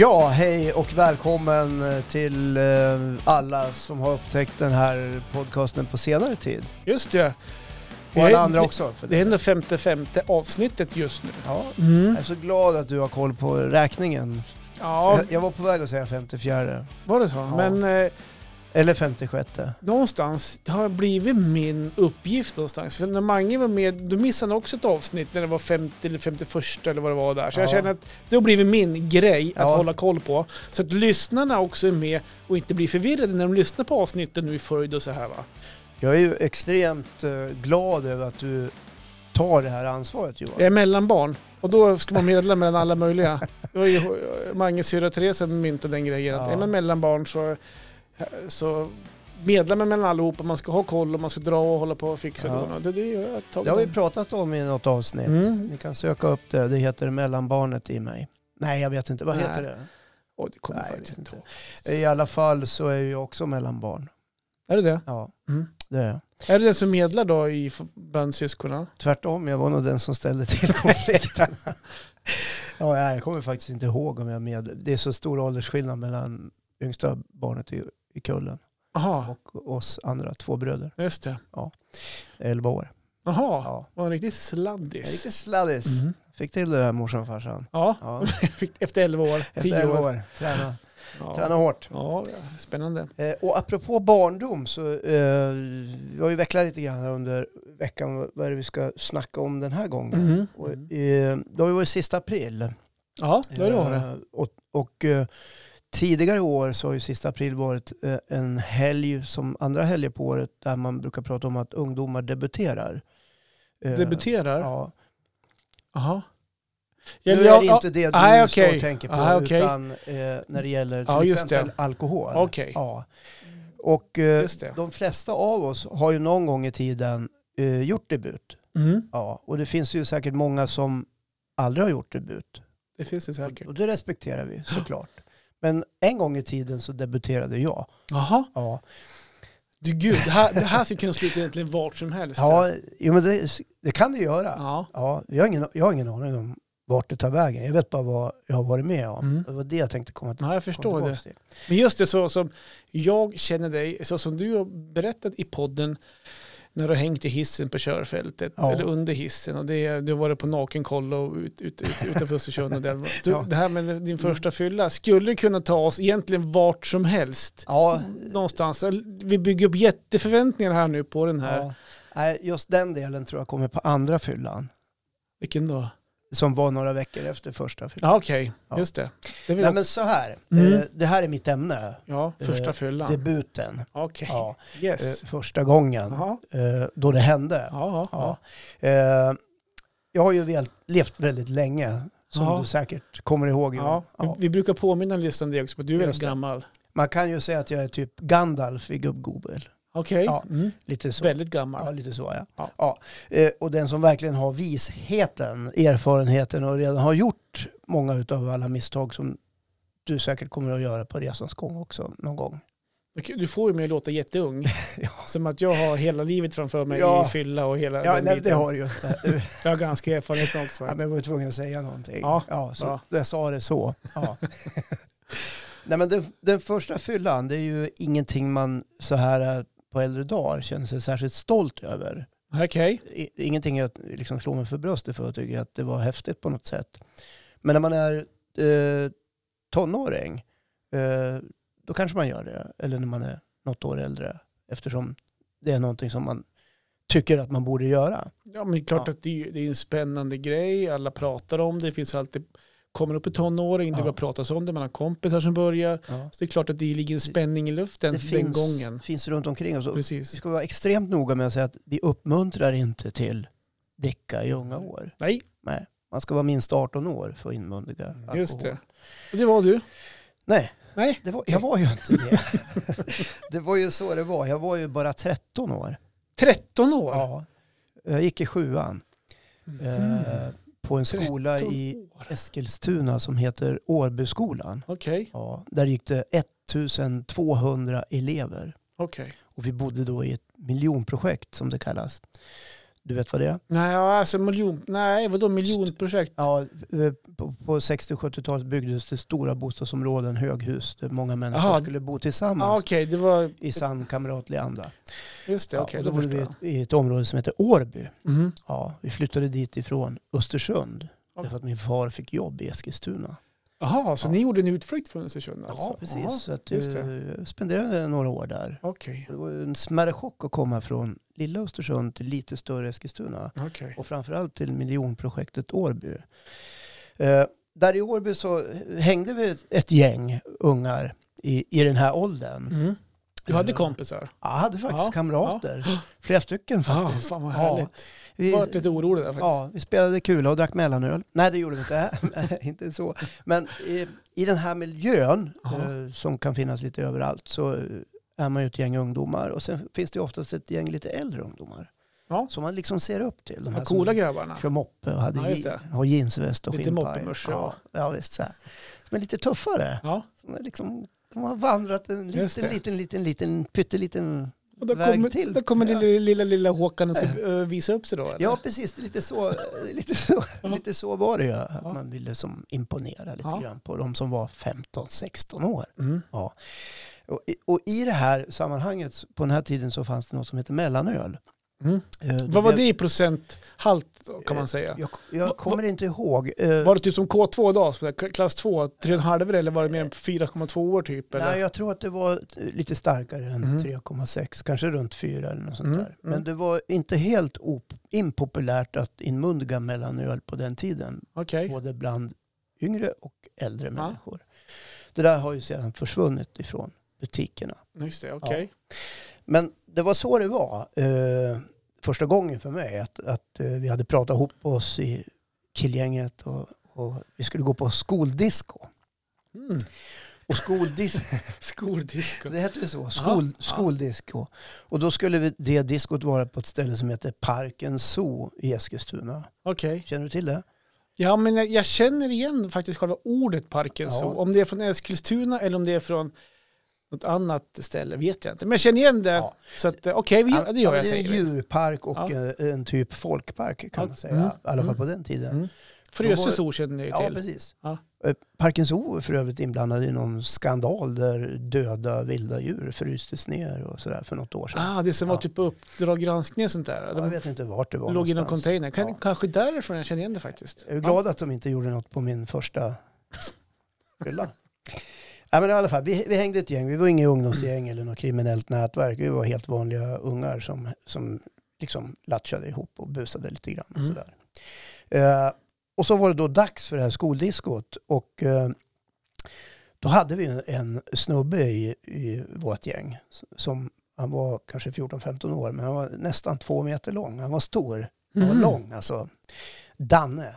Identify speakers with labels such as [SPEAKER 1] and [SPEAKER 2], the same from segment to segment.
[SPEAKER 1] Ja, hej och välkommen till eh, alla som har upptäckt den här podcasten på senare tid.
[SPEAKER 2] Just det.
[SPEAKER 1] Och alla
[SPEAKER 2] Det-
[SPEAKER 1] andra
[SPEAKER 2] det-
[SPEAKER 1] också. För
[SPEAKER 2] Det är ändå femte, femte avsnittet just nu.
[SPEAKER 1] Ja,
[SPEAKER 2] Mm.
[SPEAKER 1] jag är så glad att du har koll på räkningen.
[SPEAKER 2] Ja,
[SPEAKER 1] Jag, jag var på väg att säga 54
[SPEAKER 2] var det så?
[SPEAKER 1] Ja.
[SPEAKER 2] Men eh,
[SPEAKER 1] eller 56.
[SPEAKER 2] någonstans det har blivit min uppgift någonstans. För när Mange var med, då missade han också ett avsnitt när det var 50 eller 51 eller vad det var där. Så jag
[SPEAKER 1] Ja.
[SPEAKER 2] känner att det har blivit min grej att
[SPEAKER 1] Ja.
[SPEAKER 2] hålla koll på. Så att lyssnarna också är med och inte blir förvirrade när de lyssnar på avsnitten nu i följd och så här va.
[SPEAKER 1] Jag är ju extremt eh, glad över att du tar det här ansvaret Johan.
[SPEAKER 2] Jag är mellanbarn och då ska man medla mellan alla möjliga. Det var ju Manges syrra Therese som myntade den grejen. Att
[SPEAKER 1] Ja.
[SPEAKER 2] är man mellanbarn så, så medlar man mellan allihopa. Man ska ha koll och man ska dra och hålla på och fixa.
[SPEAKER 1] Ja.
[SPEAKER 2] och Det, det jag.
[SPEAKER 1] Det har vi pratat om i något avsnitt.
[SPEAKER 2] Mm.
[SPEAKER 1] Ni kan söka upp det. Det heter Mellanbarnet i mig. Nej, jag vet inte. Vad
[SPEAKER 2] Nej.
[SPEAKER 1] heter det?
[SPEAKER 2] Oj, det kommer
[SPEAKER 1] Nej,
[SPEAKER 2] faktiskt inte ihåg.
[SPEAKER 1] I alla fall så är jag också mellanbarn.
[SPEAKER 2] Är det det?
[SPEAKER 1] Ja,
[SPEAKER 2] Mm.
[SPEAKER 1] det är jag.
[SPEAKER 2] Är det den som medlar då i, bland syskonen?
[SPEAKER 1] Tvärtom, jag var nog den som ställde till konflikten. ja, jag kommer faktiskt inte ihåg om jag med. Det är så stor åldersskillnad mellan yngsta barnet i, i kullen
[SPEAKER 2] Jaha,
[SPEAKER 1] och oss andra två bröder.
[SPEAKER 2] just det.
[SPEAKER 1] 11 år.
[SPEAKER 2] Jaha,
[SPEAKER 1] Ja.
[SPEAKER 2] var en riktig
[SPEAKER 1] Jag
[SPEAKER 2] sladdis.
[SPEAKER 1] Riktigt sladdis.
[SPEAKER 2] Mm.
[SPEAKER 1] Fick till det där morsan och farsan.
[SPEAKER 2] Ja,
[SPEAKER 1] Ja,
[SPEAKER 2] fick- efter 11 år.
[SPEAKER 1] efter
[SPEAKER 2] 10
[SPEAKER 1] 11
[SPEAKER 2] år.
[SPEAKER 1] år. Träna,
[SPEAKER 2] Ja.
[SPEAKER 1] träna hårt.
[SPEAKER 2] Ja, spännande.
[SPEAKER 1] Eh, och apropå barndom så eh, vi har ju vecklat lite grann under veckan vad är det vi ska snacka om den här gången.
[SPEAKER 2] Mhm.
[SPEAKER 1] Och, eh, det har ju varit sista april.
[SPEAKER 2] Ja, det har det varit.
[SPEAKER 1] Eh, Och, och eh, tidigare år så har ju sista april varit eh, en helg som andra helger på året där man brukar prata om att ungdomar debuterar. Eh,
[SPEAKER 2] Debuterar?
[SPEAKER 1] Ja.
[SPEAKER 2] Jaha.
[SPEAKER 1] Nu
[SPEAKER 2] Ja,
[SPEAKER 1] är
[SPEAKER 2] ja,
[SPEAKER 1] det inte det du står
[SPEAKER 2] okej.
[SPEAKER 1] och tänker på
[SPEAKER 2] Ah, okej.
[SPEAKER 1] utan eh, när det gäller till
[SPEAKER 2] just
[SPEAKER 1] exempel
[SPEAKER 2] det.
[SPEAKER 1] alkohol.
[SPEAKER 2] Okej,
[SPEAKER 1] Ja. Och eh, de flesta av oss har ju någon gång i tiden eh, gjort debut.
[SPEAKER 2] Mm.
[SPEAKER 1] Ja. Och det finns ju säkert många som aldrig har gjort debut.
[SPEAKER 2] Det finns det säkert.
[SPEAKER 1] Och det respekterar vi såklart. Men en gång i tiden så debuterade jag.
[SPEAKER 2] Jaha.
[SPEAKER 1] Ja,
[SPEAKER 2] Du gud, det här, det här skulle kunna sluta egentligen vart som helst.
[SPEAKER 1] ja jo, men det, det kan det göra.
[SPEAKER 2] ja.
[SPEAKER 1] Ja, jag, har ingen, jag har ingen aning om vart det tar vägen. Jag vet bara vad jag har varit med om.
[SPEAKER 2] Mm.
[SPEAKER 1] Det var det jag tänkte komma till.
[SPEAKER 2] Ja, jag förstår det.
[SPEAKER 1] till.
[SPEAKER 2] Men just det så som jag känner dig, så som du har berättat i podden när du har hängt i hissen på körfältet
[SPEAKER 1] Ja.
[SPEAKER 2] eller under hissen och det, du har varit på nakenkoll och ut, ut, ut, utanför Östersund. Och det, du,
[SPEAKER 1] Ja.
[SPEAKER 2] det här med din första fylla skulle kunna ta oss egentligen vart som helst.
[SPEAKER 1] Ja,
[SPEAKER 2] Någonstans. Vi bygger upp jätteförväntningar här nu på den här.
[SPEAKER 1] ja. Just den delen tror jag kommer på andra fyllan.
[SPEAKER 2] Vilken då?
[SPEAKER 1] Som var några veckor efter första fyllan.
[SPEAKER 2] Ja, okej.
[SPEAKER 1] Ja.
[SPEAKER 2] Just det. det
[SPEAKER 1] Nej
[SPEAKER 2] jag-
[SPEAKER 1] men så här,
[SPEAKER 2] Mm.
[SPEAKER 1] eh, det här är mitt ämne.
[SPEAKER 2] ja, första
[SPEAKER 1] eh,
[SPEAKER 2] fyllan.
[SPEAKER 1] Debuten.
[SPEAKER 2] Okej.
[SPEAKER 1] Ja,
[SPEAKER 2] Yes.
[SPEAKER 1] eh, första gången
[SPEAKER 2] Jaha.
[SPEAKER 1] eh, då det hände.
[SPEAKER 2] Ja, ja,
[SPEAKER 1] Ja. Jag har ju levt väldigt länge, som
[SPEAKER 2] Ja.
[SPEAKER 1] du säkert kommer ihåg.
[SPEAKER 2] ja. Ja. Vi, vi brukar påminna lyssnarna det också, du är väldigt gammal.
[SPEAKER 1] Man kan ju säga att jag är typ Gandalf i Gubb-Gobel.
[SPEAKER 2] Okej.
[SPEAKER 1] Ja.
[SPEAKER 2] Mm.
[SPEAKER 1] Lite så.
[SPEAKER 2] Väldigt
[SPEAKER 1] Ja,
[SPEAKER 2] gammal.
[SPEAKER 1] lite så ja.
[SPEAKER 2] Ja.
[SPEAKER 1] ja. Eh, och den som verkligen har visheten, erfarenheten och redan har gjort många av alla misstag som du säkert kommer att göra på resans gång också någon gång.
[SPEAKER 2] Du får ju mig att låta jätteung.
[SPEAKER 1] Ja.
[SPEAKER 2] Som att jag har hela livet framför mig
[SPEAKER 1] Ja.
[SPEAKER 2] i fylla och hela
[SPEAKER 1] Ja,
[SPEAKER 2] den
[SPEAKER 1] nej,
[SPEAKER 2] biten.
[SPEAKER 1] det har du det.
[SPEAKER 2] Jag har ganska erfarenhet också.
[SPEAKER 1] Ja, men jag var tvungen att säga någonting.
[SPEAKER 2] Ja,
[SPEAKER 1] Ja, så
[SPEAKER 2] bra.
[SPEAKER 1] jag sa det så. Ja. Nej, men den, den första fyllan, det är ju ingenting man så här på äldre dagar känner sig särskilt stolt över. I- Ingenting jag liksom slår mig för bröstet för och tycker att det var häftigt på något sätt. Men när man är eh, tonåring, eh, då kanske man gör det. Eller när man är något år äldre. Eftersom det är någonting som man tycker att man borde göra.
[SPEAKER 2] Ja, men klart
[SPEAKER 1] Ja.
[SPEAKER 2] att det är, det är en spännande grej. Alla pratar om det. Det finns alltid, kommer upp i tonåring, det
[SPEAKER 1] Ja.
[SPEAKER 2] börjar pratas om det. Man har kompisar som börjar.
[SPEAKER 1] Ja.
[SPEAKER 2] Så det är klart att det ligger en spänning i luften
[SPEAKER 1] Det
[SPEAKER 2] den
[SPEAKER 1] finns,
[SPEAKER 2] gången.
[SPEAKER 1] finns runt omkring oss. Och Vi
[SPEAKER 2] Precis.
[SPEAKER 1] ska vara extremt noga med att säga att vi uppmuntrar inte till dricka i unga år.
[SPEAKER 2] Nej,
[SPEAKER 1] Nej, man ska vara minst 18 år för att inmundiga alkohol.
[SPEAKER 2] just det. Och det var du.
[SPEAKER 1] Nej,
[SPEAKER 2] Nej.
[SPEAKER 1] det var, jag var ju inte det. det var ju så det var. Jag var ju bara 13 år.
[SPEAKER 2] 13 år?
[SPEAKER 1] Ja. Jag gick i sjuan eh, på en skola
[SPEAKER 2] 13
[SPEAKER 1] i. Eskilstuna som heter Årbyskolan.
[SPEAKER 2] Okej,
[SPEAKER 1] Ja, där gick det 1200 elever.
[SPEAKER 2] okej.
[SPEAKER 1] Och vi bodde då i ett miljonprojekt som det kallas. Du vet vad det är?
[SPEAKER 2] Nej, alltså miljon... Nej, vadå miljonprojekt?
[SPEAKER 1] Ja, eh, på, på 60-70-talet byggdes det stora bostadsområden, höghus, där många människor
[SPEAKER 2] Aha.
[SPEAKER 1] skulle bo tillsammans
[SPEAKER 2] okej, det var...
[SPEAKER 1] i sann kamratlig anda.
[SPEAKER 2] Just det,
[SPEAKER 1] Ja, och
[SPEAKER 2] då
[SPEAKER 1] då bodde vi i ett område som heter Årby.
[SPEAKER 2] Mhm.
[SPEAKER 1] Ja, vi flyttade dit ifrån Östersund.
[SPEAKER 2] Ja.
[SPEAKER 1] Därför att min far fick jobb i Eskilstuna.
[SPEAKER 2] Jaha, så
[SPEAKER 1] Ja.
[SPEAKER 2] ni gjorde en utflykt från Östersund alltså?
[SPEAKER 1] Ja, precis.
[SPEAKER 2] Jaha,
[SPEAKER 1] så att, jag spenderade några år där.
[SPEAKER 2] Okej,
[SPEAKER 1] Det var en smärre chock att komma från lilla Östersund till lite större Eskilstuna.
[SPEAKER 2] okej.
[SPEAKER 1] Och framförallt till miljonprojektet Årby. Eh, där i Årby så hängde vi ett gäng ungar i, i den här åldern.
[SPEAKER 2] Mm. Du hade
[SPEAKER 1] Eh,
[SPEAKER 2] kompisar?
[SPEAKER 1] Ja, jag hade faktiskt
[SPEAKER 2] Ja,
[SPEAKER 1] kamrater. Flera stycken
[SPEAKER 2] Ja,
[SPEAKER 1] faktiskt.
[SPEAKER 2] fan vad
[SPEAKER 1] Ja,
[SPEAKER 2] härligt.
[SPEAKER 1] Vi,
[SPEAKER 2] Jag var lite orolig där faktiskt.
[SPEAKER 1] ja, vi spelade kula och drack mellanöl. Nej, det gjorde vi inte. inte så. Men i, i den här miljön eh, som kan finnas lite överallt så eh, är man ju ett gäng ungdomar och sen finns det ju oftast ett gäng lite äldre ungdomar.
[SPEAKER 2] Ja.
[SPEAKER 1] Som man liksom ser upp till. De här
[SPEAKER 2] coola grabbarna.
[SPEAKER 1] kör moppe och hade
[SPEAKER 2] Ja,
[SPEAKER 1] har jeansväst och
[SPEAKER 2] Lite
[SPEAKER 1] skinnpaj.
[SPEAKER 2] moppemössor
[SPEAKER 1] Ja, ja, visst. Så här. Som är lite tuffare.
[SPEAKER 2] Ja,
[SPEAKER 1] Som är liksom, de har vandrat en liten, liten, liten, liten, pytteliten
[SPEAKER 2] och då
[SPEAKER 1] väg
[SPEAKER 2] kommer,
[SPEAKER 1] till.
[SPEAKER 2] då kommer
[SPEAKER 1] Ja.
[SPEAKER 2] lilla, lilla, lilla Håkan och ska eh, visa upp sig då? Eller?
[SPEAKER 1] Ja, precis. Lite så, lite så,
[SPEAKER 2] Ja.
[SPEAKER 1] lite så var det ju. Att
[SPEAKER 2] Ja.
[SPEAKER 1] man ville som imponera lite
[SPEAKER 2] Ja.
[SPEAKER 1] grann på de som var 15-16 år.
[SPEAKER 2] Mm.
[SPEAKER 1] Och, i- och i det här sammanhanget, på den här tiden så fanns det något som heter mellanöl.
[SPEAKER 2] Mm.
[SPEAKER 1] Eh,
[SPEAKER 2] Vad var det i procenthalt kan man säga?
[SPEAKER 1] Jag, jag kommer inte ihåg. Eh,
[SPEAKER 2] Var det typ som K2 då, så där, klass 2, 3,5 eller var det mer än 4,2 år typ? Eller?
[SPEAKER 1] Nej, jag tror att det var lite starkare än
[SPEAKER 2] Mhm.
[SPEAKER 1] 3,6, kanske runt 4 eller något sånt
[SPEAKER 2] Mm,
[SPEAKER 1] där. Men
[SPEAKER 2] mm.
[SPEAKER 1] det var inte helt op- impopulärt att inmundiga mellanöl på den tiden.
[SPEAKER 2] Okej.
[SPEAKER 1] Både bland yngre och äldre
[SPEAKER 2] Ja.
[SPEAKER 1] människor. Det där har ju sedan försvunnit ifrån butikerna.
[SPEAKER 2] Just det, okej.
[SPEAKER 1] Men det var så det var eh, första gången för mig. Att, att eh, vi hade pratat ihop oss i killgänget och, och vi skulle gå på skoldisco.
[SPEAKER 2] Mm.
[SPEAKER 1] Och skoldisco,
[SPEAKER 2] Skoldisco.
[SPEAKER 1] det hette så, skol,
[SPEAKER 2] Ja.
[SPEAKER 1] skoldisco. Och då skulle vi, det diskot vara på ett ställe som heter Parken Zoo i Eskilstuna.
[SPEAKER 2] Okej.
[SPEAKER 1] Känner du till det?
[SPEAKER 2] Ja, men jag, jag känner igen faktiskt själva ordet parken
[SPEAKER 1] Ja.
[SPEAKER 2] så. Om det är från Eskilstuna eller om det är från något annat ställe vet jag inte. Men jag känner igen det.
[SPEAKER 1] Ja.
[SPEAKER 2] Så att, eh, okej, vi- det gör
[SPEAKER 1] Ja,
[SPEAKER 2] jag
[SPEAKER 1] det är en djurpark och
[SPEAKER 2] Ja.
[SPEAKER 1] en, en typ folkpark kan
[SPEAKER 2] Ja.
[SPEAKER 1] man säga.
[SPEAKER 2] Mm.
[SPEAKER 1] I alla fall
[SPEAKER 2] Mm.
[SPEAKER 1] på den tiden.
[SPEAKER 2] Mm. Frösö zoo känner jag
[SPEAKER 1] Ja,
[SPEAKER 2] till.
[SPEAKER 1] precis.
[SPEAKER 2] Ja.
[SPEAKER 1] Eh, Parken Zoo är för övrigt inblandad i någon skandal där döda vilda djur frystes ner och sådär för något år sedan.
[SPEAKER 2] Ah, det som var
[SPEAKER 1] Ja.
[SPEAKER 2] typ Uppdrag granskning och sånt där.
[SPEAKER 1] jag
[SPEAKER 2] De
[SPEAKER 1] vet inte vart det var
[SPEAKER 2] låg i någon
[SPEAKER 1] någonstans.
[SPEAKER 2] container. Kan,
[SPEAKER 1] Ja.
[SPEAKER 2] Kanske därifrån jag känner igen det faktiskt.
[SPEAKER 1] Jag är glad att de inte gjorde något på min första fylla. Ja, men i alla fall, vi, vi hängde ett gäng. Vi var inget ungdomsgäng eller något kriminellt nätverk. Vi var helt vanliga ungar som, som liksom latchade ihop och busade lite grann. Och,
[SPEAKER 2] Mm.
[SPEAKER 1] sådär. Eh, och så var det då dags för det här skoldiskot. Och eh, då hade vi en, en snubbe i, i vårt gäng som han var kanske 14-15 år, men han var nästan två meter lång. Han var stor. Han var
[SPEAKER 2] Mhm.
[SPEAKER 1] lång alltså. Danne.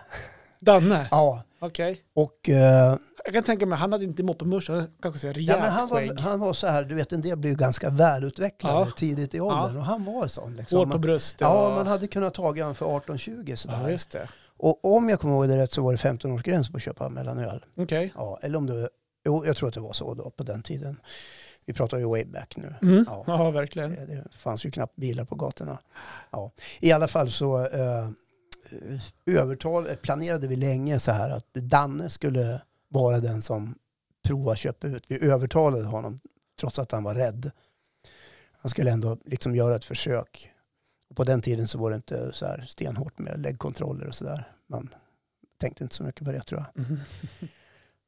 [SPEAKER 2] Danne,
[SPEAKER 1] Ja,
[SPEAKER 2] okej.
[SPEAKER 1] och eh,
[SPEAKER 2] Jag kan tänka mig, han hade inte moppemössa, han kanske säga
[SPEAKER 1] ja,
[SPEAKER 2] rejält
[SPEAKER 1] men han, var, han var så här, du vet en del blir ju ganska välutvecklade
[SPEAKER 2] Ja.
[SPEAKER 1] tidigt i åldern
[SPEAKER 2] Ja.
[SPEAKER 1] och han var sån. Liksom.
[SPEAKER 2] Hår på bröstet.
[SPEAKER 1] Ja, man hade kunnat ta honom för 18-20 sådär.
[SPEAKER 2] ja, just det.
[SPEAKER 1] Och om jag kommer ihåg det rätt så var det 15-årsgräns på att köpa mellanöl.
[SPEAKER 2] Okej.
[SPEAKER 1] Ja, eller om det, jo, jag tror att det var så då på den tiden. Vi pratar ju way back nu.
[SPEAKER 2] Mm.
[SPEAKER 1] Ja.
[SPEAKER 2] Ja. verkligen.
[SPEAKER 1] Det, det fanns ju knappt bilar på gatorna. Ja. I alla fall så eh, övertal, planerade vi länge så här att Danne skulle vara den som prova köpa ut. Vi övertalade honom trots att han var rädd. Han skulle ändå liksom göra ett försök. Och på den tiden så var det inte så här stenhårt med läggkontroller och sådär. Man tänkte inte så mycket på det tror jag.
[SPEAKER 2] Mhm.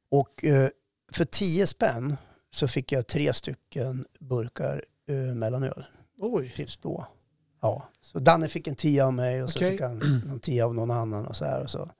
[SPEAKER 1] Och eh, för 10 spänn så fick jag tre stycken burkar eh, mellanöl.
[SPEAKER 2] Oj.
[SPEAKER 1] Pripps blå. Ja, så Danne fick en tia av mig och så fick han någon tia av någon annan och så här. Och så.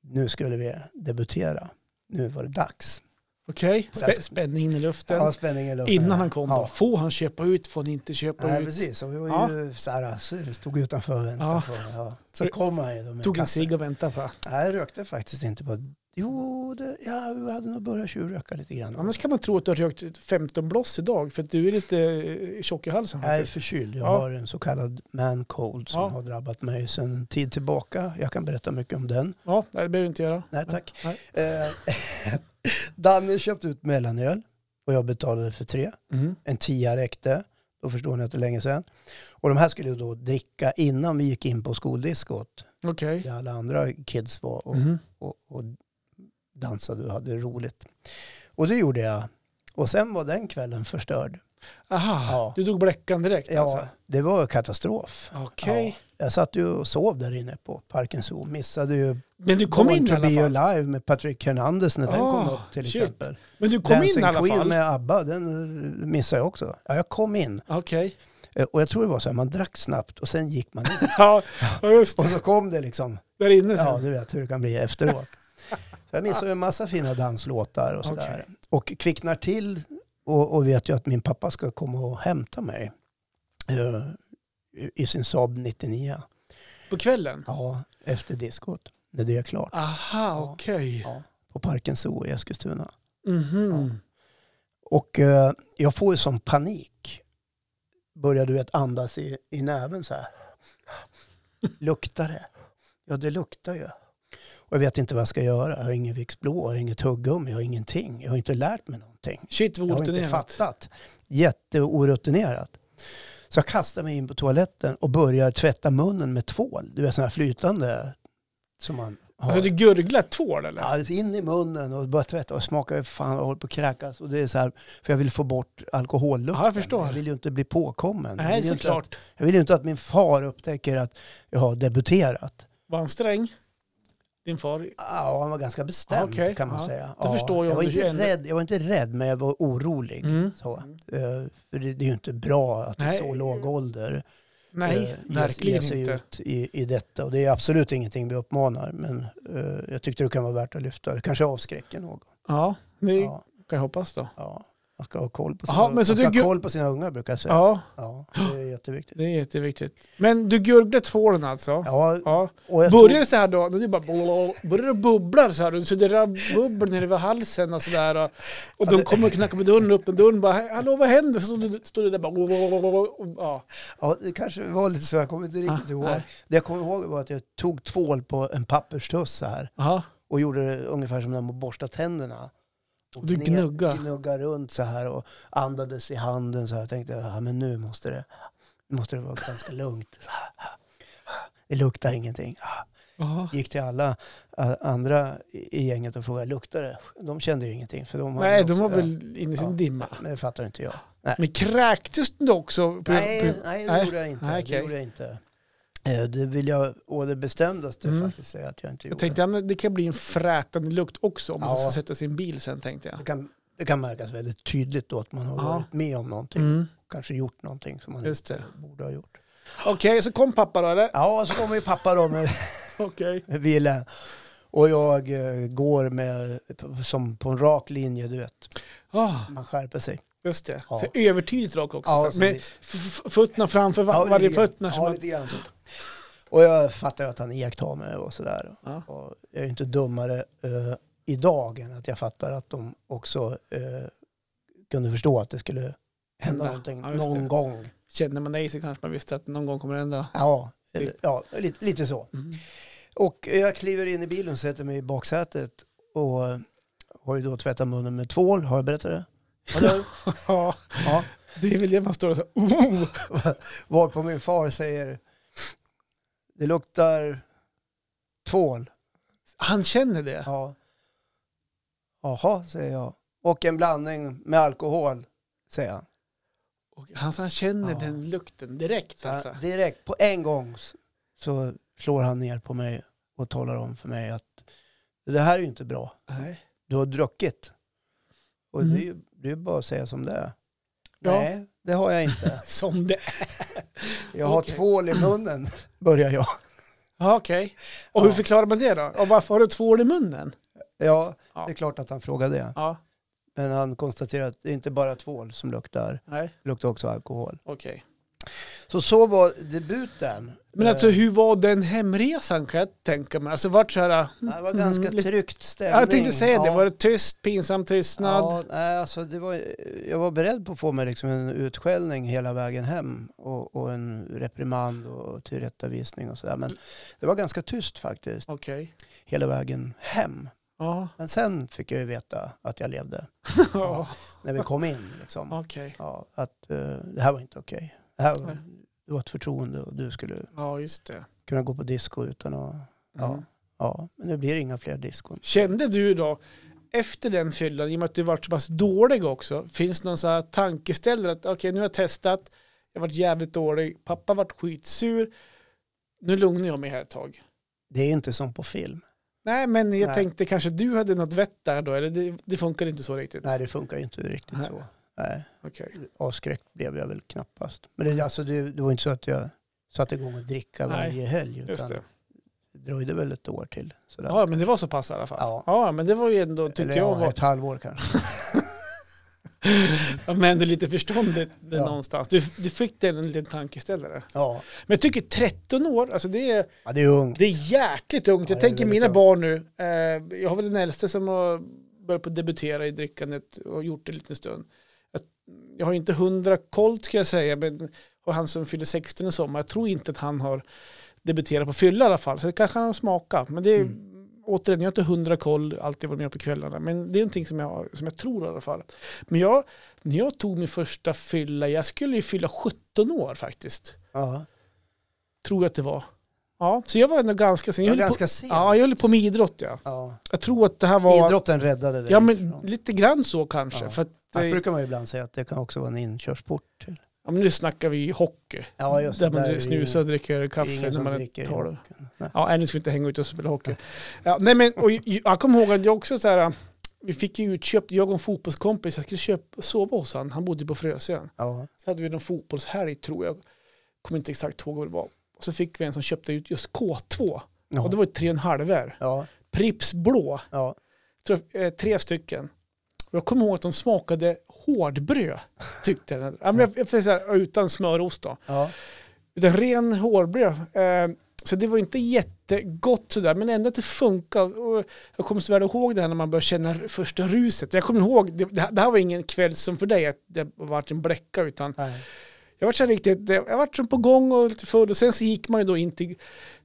[SPEAKER 1] Nu skulle vi debutera. Nu var det dags.
[SPEAKER 2] Okej.
[SPEAKER 1] Så jag-
[SPEAKER 2] Spä- Spänningen i luften.
[SPEAKER 1] Ja, spänning i luften.
[SPEAKER 2] Innan han kom då.
[SPEAKER 1] Ja.
[SPEAKER 2] Får han köpa ut? Får han inte köpa
[SPEAKER 1] Nej,
[SPEAKER 2] ut?
[SPEAKER 1] precis. Och vi var
[SPEAKER 2] Ja.
[SPEAKER 1] ju så här, så vi stod utanför och väntade
[SPEAKER 2] Ja.
[SPEAKER 1] på ja. Så kom han ju då med
[SPEAKER 2] Tog en cigg och väntade på.
[SPEAKER 1] Nej, jag rökte faktiskt inte på... Jo, det, ja, jag hade nog börjat tjuvröka lite grann.
[SPEAKER 2] Annars kan man tro att du har rökt 15 bloss idag för att du är lite eh, tjock i halsen.
[SPEAKER 1] Jag är förkyld. Jag
[SPEAKER 2] Ja.
[SPEAKER 1] har en så kallad man cold som
[SPEAKER 2] Ja.
[SPEAKER 1] har drabbat mig sedan tid tillbaka. Jag kan berätta mycket om den.
[SPEAKER 2] Ja, det behöver du inte göra.
[SPEAKER 1] Nej, tack.
[SPEAKER 2] Nej.
[SPEAKER 1] Eh, Danne köpte ut mellanöl och jag betalade för tre.
[SPEAKER 2] Mm.
[SPEAKER 1] En tia räckte. Då förstår ni att det är länge sedan. Och de här skulle ju då dricka innan vi gick in på skoldiskot.
[SPEAKER 2] Okej.
[SPEAKER 1] Där alla andra kids var och,
[SPEAKER 2] Mhm.
[SPEAKER 1] och, och dansade och hade roligt. Och det gjorde jag. Och sen var den kvällen förstörd.
[SPEAKER 2] Aha,
[SPEAKER 1] Ja.
[SPEAKER 2] du drog bläckan direkt
[SPEAKER 1] Ja,
[SPEAKER 2] alltså?
[SPEAKER 1] det var katastrof.
[SPEAKER 2] Okej.
[SPEAKER 1] Ja, jag satt ju och sov där inne på Parken Zoo. Missade ju
[SPEAKER 2] Men du kom
[SPEAKER 1] Born
[SPEAKER 2] in
[SPEAKER 1] to be alive med Patrick Hernandez när den
[SPEAKER 2] Ah,
[SPEAKER 1] kom upp till
[SPEAKER 2] shit.
[SPEAKER 1] exempel.
[SPEAKER 2] Men du kom
[SPEAKER 1] Dancing
[SPEAKER 2] in i alla
[SPEAKER 1] Queen
[SPEAKER 2] fall?
[SPEAKER 1] med ABBA, den eh, missade jag också. Ja, jag kom in.
[SPEAKER 2] Okej.
[SPEAKER 1] Eh, Och jag tror det var så här, man drack snabbt och sen gick man in.
[SPEAKER 2] Ja, just
[SPEAKER 1] Och
[SPEAKER 2] det.
[SPEAKER 1] så kom det liksom,
[SPEAKER 2] Där inne sen.
[SPEAKER 1] ja du vet hur det kan bli efteråt. Jag missade en massa fina danslåtar och sådär.
[SPEAKER 2] Okej.
[SPEAKER 1] Och kvicknar till och, och vet ju att min pappa ska komma och hämta mig eh, i- i sin Saab 99.
[SPEAKER 2] På kvällen?
[SPEAKER 1] Ja, efter diskot, när det är klart.
[SPEAKER 2] Aha, okej.
[SPEAKER 1] Ja, på Parken Zoo i Eskilstuna.
[SPEAKER 2] Mhm.
[SPEAKER 1] Och eh, jag får ju sån panik. Börjar du vet andas i, i näven så här. Luktar det? Ja, det luktar ju. Och jag vet inte vad jag ska göra. Jag har ingen Vicks blå, jag har inget tuggummi, jag har ingenting. Jag har inte lärt mig någonting.
[SPEAKER 2] Shit vad
[SPEAKER 1] Jag har inte
[SPEAKER 2] orutinerat.
[SPEAKER 1] fattat. Jätteorutinerat. Så jag kastar mig in på toaletten och börjar tvätta munnen med tvål. Du vet sån här flytande som man har.
[SPEAKER 2] Alltså du gurglar tvål eller?
[SPEAKER 1] Ja, in i munnen och bara tvätta och smaka. Fan, jag håller på att kräkas. Och det är så här, för jag vill få bort alkohollukten.
[SPEAKER 2] Ja, jag förstår.
[SPEAKER 1] Jag vill ju inte bli påkommen.
[SPEAKER 2] Nej,
[SPEAKER 1] att,
[SPEAKER 2] såklart.
[SPEAKER 1] jag vill ju inte att min far upptäcker att jag har debuterat.
[SPEAKER 2] Var han sträng? Din far?
[SPEAKER 1] Ja, han var ganska bestämd
[SPEAKER 2] Okej,
[SPEAKER 1] kan man
[SPEAKER 2] ja.
[SPEAKER 1] säga.
[SPEAKER 2] Förstår jag
[SPEAKER 1] jag, var inte
[SPEAKER 2] ändå-
[SPEAKER 1] rädd, jag var inte rädd, men jag var orolig.
[SPEAKER 2] Mm.
[SPEAKER 1] Så. Eh, för det, det är ju inte bra att i så låg ålder
[SPEAKER 2] Nej,
[SPEAKER 1] eh, ge-
[SPEAKER 2] verkligen
[SPEAKER 1] ge sig
[SPEAKER 2] inte.
[SPEAKER 1] ut i, i detta. Och det är absolut ingenting vi uppmanar, men eh, jag tyckte det kan vara värt att lyfta. Det kanske avskräcker någon.
[SPEAKER 2] Ja, det
[SPEAKER 1] Ja,
[SPEAKER 2] kan jag hoppas då.
[SPEAKER 1] ja. Man ska ha koll på sina,
[SPEAKER 2] Jaha, men så du
[SPEAKER 1] koll på sina ungar brukar jag säga.
[SPEAKER 2] Ja,
[SPEAKER 1] Ja, det är jätteviktigt.
[SPEAKER 2] det är jätteviktigt. Men du gurglade tvålen alltså?
[SPEAKER 1] Ja,
[SPEAKER 2] Ja.
[SPEAKER 1] och jag
[SPEAKER 2] Börjar
[SPEAKER 1] tror-
[SPEAKER 2] det så här då, när du bara börjar det bubblar så här, så det bubbel nere vid halsen och sådär. Och, och de
[SPEAKER 1] det-
[SPEAKER 2] kommer och knackar på dörren, upp med dörren bara hallå vad händer? Så står du, du där bara ja.
[SPEAKER 1] Ja, det kanske var lite så. Jag kommer inte riktigt
[SPEAKER 2] Ah,
[SPEAKER 1] ihåg.
[SPEAKER 2] nej.
[SPEAKER 1] Det jag kommer ihåg var att jag tog tvål på en papperstuss så här
[SPEAKER 2] Aha.
[SPEAKER 1] och gjorde det ungefär som när man borstar tänderna. Och
[SPEAKER 2] Du gnugga.
[SPEAKER 1] Gnugga runt så här och andades i handen så här. Jag tänkte, ja, men nu måste det, nu måste det vara ganska lugnt. Så här. Det luktar ingenting.
[SPEAKER 2] Aha.
[SPEAKER 1] Gick till alla andra i gänget och frågade, luktar det? De kände ju ingenting. För de
[SPEAKER 2] Nej,
[SPEAKER 1] också-
[SPEAKER 2] de var
[SPEAKER 1] ja,
[SPEAKER 2] väl inne i sin
[SPEAKER 1] Ja.
[SPEAKER 2] dimma.
[SPEAKER 1] Men det fattar inte jag.
[SPEAKER 2] Men kräktes du också? På,
[SPEAKER 1] Nej,
[SPEAKER 2] på,
[SPEAKER 1] nej, det
[SPEAKER 2] nej.
[SPEAKER 1] gjorde jag inte.
[SPEAKER 2] Nej,
[SPEAKER 1] Det
[SPEAKER 2] okej.
[SPEAKER 1] gjorde jag inte. Eh, Det vill jag å det bestämdaste
[SPEAKER 2] Mm.
[SPEAKER 1] faktiskt säga att jag inte
[SPEAKER 2] jag
[SPEAKER 1] gjorde.
[SPEAKER 2] tänkte att det kan bli en frätande lukt också om man
[SPEAKER 1] Ja.
[SPEAKER 2] ska sätta sin bil sen tänkte jag.
[SPEAKER 1] det, kan, det kan märkas väldigt tydligt då att man har
[SPEAKER 2] Ja.
[SPEAKER 1] varit med om någonting.
[SPEAKER 2] Mm.
[SPEAKER 1] Kanske gjort någonting som man
[SPEAKER 2] Just
[SPEAKER 1] inte
[SPEAKER 2] det.
[SPEAKER 1] borde ha gjort.
[SPEAKER 2] Okej, så kom pappa då eller?
[SPEAKER 1] Ja, så kommer ju pappa då med
[SPEAKER 2] Okej.
[SPEAKER 1] Ville. Och jag eh, går med, som på en rak linje, du vet.
[SPEAKER 2] Ah,
[SPEAKER 1] Man skärper sig.
[SPEAKER 2] just det.
[SPEAKER 1] Ja.
[SPEAKER 2] Övertydligt rak också.
[SPEAKER 1] Ja,
[SPEAKER 2] med fötterna framför va-
[SPEAKER 1] Ja,
[SPEAKER 2] varje fötterna.
[SPEAKER 1] Ja, lite grann så. Och jag fattar att han iakttar mig och sådär.
[SPEAKER 2] Ja.
[SPEAKER 1] Och jag är ju inte dummare eh, idag än att jag fattar att de också eh, kunde förstå att det skulle hända någonting
[SPEAKER 2] Ja,
[SPEAKER 1] någon gång.
[SPEAKER 2] Känner man dig så kanske man visste att någon gång kommer det hända.
[SPEAKER 1] Ja,
[SPEAKER 2] Typ.
[SPEAKER 1] ja lite, lite så.
[SPEAKER 2] Mm.
[SPEAKER 1] Och jag kliver in i bilen och sätter mig i baksätet och har ju då tvättat munnen med tvål. Har jag berättat det?
[SPEAKER 2] Ja,
[SPEAKER 1] ja.
[SPEAKER 2] det är väl det man står och så oh!
[SPEAKER 1] Varpå min far säger det luktar tvål.
[SPEAKER 2] Han känner det?
[SPEAKER 1] Ja. Jaha, säger jag. Och en blandning med alkohol, säger han.
[SPEAKER 2] Och han, han känner
[SPEAKER 1] Ja.
[SPEAKER 2] den lukten direkt
[SPEAKER 1] Så
[SPEAKER 2] alltså.
[SPEAKER 1] han, direkt, på en gång, så slår han ner på mig och talar om för mig att det här är ju inte bra.
[SPEAKER 2] Nej.
[SPEAKER 1] Du har druckit. Och
[SPEAKER 2] Mm.
[SPEAKER 1] det är ju det är bara att säga som det är.
[SPEAKER 2] Ja.
[SPEAKER 1] Nej, det har jag inte.
[SPEAKER 2] Som det
[SPEAKER 1] Jag har
[SPEAKER 2] Okej.
[SPEAKER 1] tvål i munnen, börjar jag.
[SPEAKER 2] Ja, okej. Och hur
[SPEAKER 1] Ja.
[SPEAKER 2] förklarar man det då? Och varför har du tvål i munnen?
[SPEAKER 1] Ja,
[SPEAKER 2] Ja.
[SPEAKER 1] det är klart att han frågade det.
[SPEAKER 2] Ja,
[SPEAKER 1] Men han konstaterar att det är inte bara tvål som luktar.
[SPEAKER 2] nej,
[SPEAKER 1] Det luktar också alkohol.
[SPEAKER 2] okej.
[SPEAKER 1] Så så var debuten.
[SPEAKER 2] Men alltså
[SPEAKER 1] Eh,
[SPEAKER 2] hur var den hemresan kan jag tänka mig? Alltså vart så här...
[SPEAKER 1] Det var ganska
[SPEAKER 2] mm,
[SPEAKER 1] tryckt stämning.
[SPEAKER 2] Ja, jag tänkte säga det,
[SPEAKER 1] Ja.
[SPEAKER 2] var det tyst, pinsam tystnad?
[SPEAKER 1] Ja, nej, alltså det var, jag var beredd på att få mig liksom en utskällning hela vägen hem och, och en reprimand och tillrättavisning och sådär. Men det var ganska tyst faktiskt
[SPEAKER 2] Okej.
[SPEAKER 1] hela vägen hem.
[SPEAKER 2] Ja.
[SPEAKER 1] Men sen fick jag ju veta att jag levde.
[SPEAKER 2] Ja.
[SPEAKER 1] när vi kom in. Liksom.
[SPEAKER 2] Okej.
[SPEAKER 1] Ja, att eh, det här var inte okej. Det här var, Det var ett förtroende och du skulle
[SPEAKER 2] Ja, just det.
[SPEAKER 1] kunna gå på disco utan att... Ja,
[SPEAKER 2] Mm.
[SPEAKER 1] ja, men det blir inga fler diskon.
[SPEAKER 2] Kände du då, efter den fyllan, i och med att du varit så pass dålig också, finns det någon så här tankeställare att okej, nu har jag testat, jag har varit jävligt dålig, pappa har varit skitsur, nu lugnar jag mig här ett tag.
[SPEAKER 1] Det är inte som på film.
[SPEAKER 2] Nej, men jag
[SPEAKER 1] Nej.
[SPEAKER 2] tänkte kanske du hade något vett där då, eller det, det funkar inte så riktigt?
[SPEAKER 1] Nej, det funkar ju inte riktigt
[SPEAKER 2] Nej.
[SPEAKER 1] så. Nej,
[SPEAKER 2] Okej.
[SPEAKER 1] avskräckt blev jag väl knappast. Men det, alltså, det, det var inte så att jag satte igång och dricka
[SPEAKER 2] Nej,
[SPEAKER 1] varje helg.
[SPEAKER 2] Just
[SPEAKER 1] Utan
[SPEAKER 2] det.
[SPEAKER 1] det dröjde väl ett år till. Sådär.
[SPEAKER 2] Ja, men det var så pass i alla fall.
[SPEAKER 1] Ja.
[SPEAKER 2] Ja, men det var ju ändå, tyckte
[SPEAKER 1] Eller
[SPEAKER 2] jag
[SPEAKER 1] ja,
[SPEAKER 2] var,
[SPEAKER 1] ett halvår kanske.
[SPEAKER 2] ja, men det är lite förståndigt det
[SPEAKER 1] Ja.
[SPEAKER 2] någonstans. Du, du fick den en liten tankeställare.
[SPEAKER 1] Ja,
[SPEAKER 2] Men jag tycker 13 år, alltså det är,
[SPEAKER 1] ja det är ungt.
[SPEAKER 2] det är jäkligt ungt.
[SPEAKER 1] Ja,
[SPEAKER 2] Jag tänker mina
[SPEAKER 1] ungt.
[SPEAKER 2] barn nu, eh, jag har väl den äldste som har börjat på debutera i drickandet och gjort det en liten stund. Jag, har inte hundra koll ska jag säga, men och han som fyller 16 i sommar, jag tror inte att han har debuterat på fylla i alla fall, så det kanske han har smakat. Men det är,
[SPEAKER 1] Mm.
[SPEAKER 2] återigen, jag har inte hundra koll, alltid varit med på kvällarna, men det är någonting som jag, som jag tror i alla fall. Men jag, när jag tog min första fylla, jag skulle ju fylla 17 år faktiskt,
[SPEAKER 1] Ja,
[SPEAKER 2] tror jag att det var. Ja, så jag var ändå ganska sen. Jag
[SPEAKER 1] ganska
[SPEAKER 2] på,
[SPEAKER 1] sent.
[SPEAKER 2] ja, jag höll på med idrott ja.
[SPEAKER 1] Ja.
[SPEAKER 2] Jag tror att det här var...
[SPEAKER 1] Idrotten räddade dig.
[SPEAKER 2] Ja, men
[SPEAKER 1] ifrån-
[SPEAKER 2] lite grann så kanske.
[SPEAKER 1] Ja.
[SPEAKER 2] För att, Eh,
[SPEAKER 1] brukar man ju ibland säga att det kan också vara en inkörsport. Till.
[SPEAKER 2] ja, men nu snackar vi hockey.
[SPEAKER 1] Ja, just
[SPEAKER 2] där
[SPEAKER 1] det.
[SPEAKER 2] man
[SPEAKER 1] Där är det
[SPEAKER 2] snusar och dricker
[SPEAKER 1] Det
[SPEAKER 2] kaffe när man tar det.
[SPEAKER 1] Nej.
[SPEAKER 2] Ja, nej, nu ska vi inte hänga ut och spela hockey. Ja, nej, men, och, jag- kommer ihåg att jag också så här, vi fick ju utköpt, jag och en fotbollskompis, jag skulle köpa, sova hos han, han bodde på Frösön.
[SPEAKER 1] Ja,
[SPEAKER 2] Så hade vi någon fotbollshelg tror jag, kommer inte exakt ihåg vad det var. Och så fick vi en som köpte ut just K2,
[SPEAKER 1] ja,
[SPEAKER 2] och det var ju tre och en halver.
[SPEAKER 1] ja,
[SPEAKER 2] Pripps blå,
[SPEAKER 1] ja.
[SPEAKER 2] eh, tre stycken. Jag kommer ihåg att de smakade hårdbröd, tyckte jag. Ja, men jag, jag, så här, utan smörost då.
[SPEAKER 1] ja.
[SPEAKER 2] Utan ren hårdbröd. Eh, så det var inte jättegott sådär, men ändå att det funkar. Och jag kommer så väl ihåg det här när man börjar känna första ruset. Jag kommer ihåg, det, det här- var ingen kväll som för dig, att det var en bläcka, utan
[SPEAKER 1] Nej.
[SPEAKER 2] jag var så riktigt, jag var som på gång och lite full. Och sen så gick man ju då in till,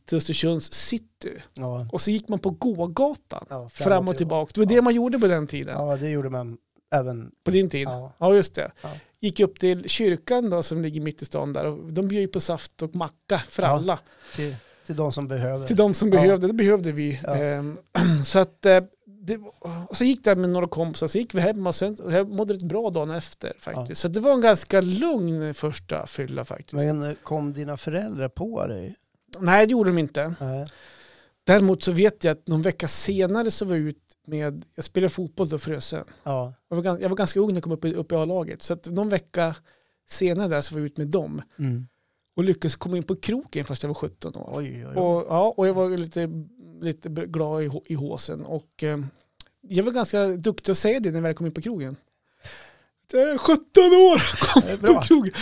[SPEAKER 2] till Östersunds city.
[SPEAKER 1] Ja,
[SPEAKER 2] Och så gick man på gågatan.
[SPEAKER 1] ja,
[SPEAKER 2] Fram och tillbaka. Det var det man gjorde på den tiden.
[SPEAKER 1] Ja, det gjorde man även.
[SPEAKER 2] På din tid? Ja,
[SPEAKER 1] Ja,
[SPEAKER 2] just det.
[SPEAKER 1] Ja.
[SPEAKER 2] Gick upp till kyrkan då som ligger mitt i stan där och de bjöd på saft och macka för
[SPEAKER 1] Ja.
[SPEAKER 2] alla.
[SPEAKER 1] till, till de som behöver.
[SPEAKER 2] Till de som
[SPEAKER 1] Ja.
[SPEAKER 2] behövde, det behövde vi.
[SPEAKER 1] Ja.
[SPEAKER 2] Ehm, så att eh, det, och så gick det med några kompisar, så gick vi hem och sen och jag mådde rätt bra dagen efter faktiskt.
[SPEAKER 1] Ja.
[SPEAKER 2] Så det var en ganska lugn första fylla faktiskt.
[SPEAKER 1] Men eh, kom dina föräldrar på dig?
[SPEAKER 2] Nej, det gjorde de inte.
[SPEAKER 1] Nej.
[SPEAKER 2] Däremot så vet jag att någon vecka senare så var jag ut med, jag spelade fotboll då Frösön.
[SPEAKER 1] Ja,
[SPEAKER 2] Jag var, ganska, jag var ganska ung när jag kom upp i, upp i A-laget. Så att någon vecka senare där så var jag ut med dem.
[SPEAKER 1] mm.
[SPEAKER 2] Och lyckades komma in på kroken fast jag var 17 år.
[SPEAKER 1] oj, oj, oj.
[SPEAKER 2] Och, ja, och jag var lite, lite glad i, i håsen. Och eh, jag var ganska duktig att säga det när jag väl kom in på krogen. Jag är 17 år, kom på krogen.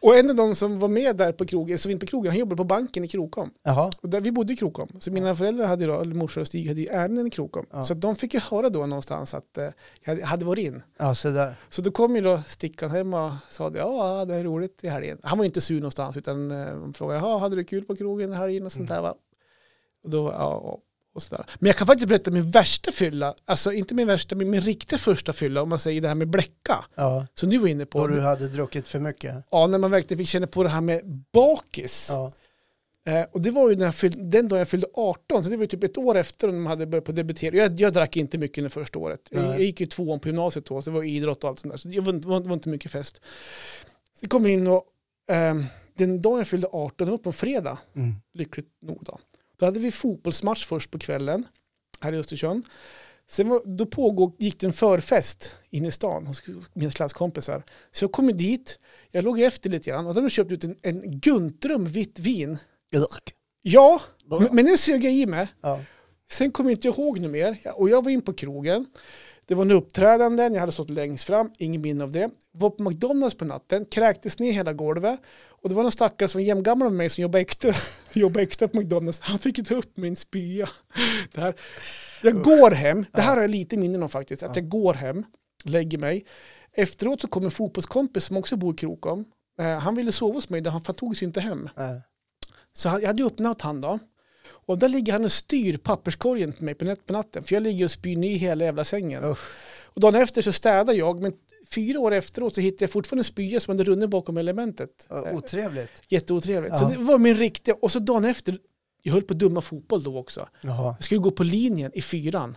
[SPEAKER 2] Och en av de som var med där på krogen, som in på krogen, han jobbade på banken i Krokom.
[SPEAKER 1] Jaha,
[SPEAKER 2] Och där, vi bodde i Krokom. Så mina föräldrar hade ju då, eller morsa och Stig hade ju ärenden i Krokom.
[SPEAKER 1] Ja.
[SPEAKER 2] Så de fick ju höra då någonstans att eh, jag hade- varit in.
[SPEAKER 1] ja så där.
[SPEAKER 2] Så då kom ju då Stickan hem och sa det, ja det är roligt i helgen. Han var inte sur någonstans utan eh, de frågade, ja hade du kul på krogen i helgen och sånt där va? Och då, ja, och, sådär. Men jag kan faktiskt berätta min värsta fylla, alltså inte min värsta, men min riktiga första fylla, om man säger det här med bläcka,
[SPEAKER 1] Ja,
[SPEAKER 2] som du var inne på.
[SPEAKER 1] och du hade druckit för mycket.
[SPEAKER 2] Ja, när man verkligen fick känna på det här med bakis.
[SPEAKER 1] Ja,
[SPEAKER 2] Eh, och det var ju när jag fyllde, den dagen jag fyllde 18, så det var ju typ ett år efter de hade börjat på debutera. Jag, jag drack inte mycket under första året. Jag, jag gick ju tvåan på gymnasiet då, så det var idrott och allt sånt där. Så det var, inte- var, var inte mycket fest. Så jag kom in och ehm, den dagen jag fyllde 18, det var på en fredag,
[SPEAKER 1] mm.
[SPEAKER 2] lyckligt nog då. Då hade vi fotbollsmatch först på kvällen här i Östersund. Sen var, då pågick gick det en förfest in i stan hos mina klasskompisar. Så jag kom dit, jag låg efter lite grann och de hade köpt ut en, en Guntrum vitt vin.
[SPEAKER 1] Ugh.
[SPEAKER 2] Ja, men, den sög jag i mig.
[SPEAKER 1] Ja,
[SPEAKER 2] Sen kommer jag inte ihåg något mer. Och jag var in på krogen. Det var en uppträdanden, jag hade stått längst fram, ingen minne av det. Var på McDonalds på natten, kräktes ner hela golvet. Och det var någon stackare som var jämngammal med mig som jobbade extra, jobbade extra på McDonalds. Han fick ju ta upp min spya. Det här. Jag går hem, det här har jag lite minnen om faktiskt, att jag går hem, lägger mig. Efteråt så kom en fotbollskompis som också bor i Krokom. Eh, han ville sova hos mig, han han tog sig inte hem. Så jag hade ju öppnat han då. Och där ligger han och styr papperskorgen till mig på, natten. För jag ligger och spyr ner hela jävla sängen.
[SPEAKER 1] Usch.
[SPEAKER 2] Och dagen efter så städar jag, men fyra år efteråt så hittade jag fortfarande spya som hade runnit bakom elementet. Eh,
[SPEAKER 1] Otrevligt.
[SPEAKER 2] Jätteotrevligt.
[SPEAKER 1] Ja.
[SPEAKER 2] Så det var min riktiga, och så dagen efter, jag höll på att dumma fotboll då också. Jag skulle gå på linjen i fyran.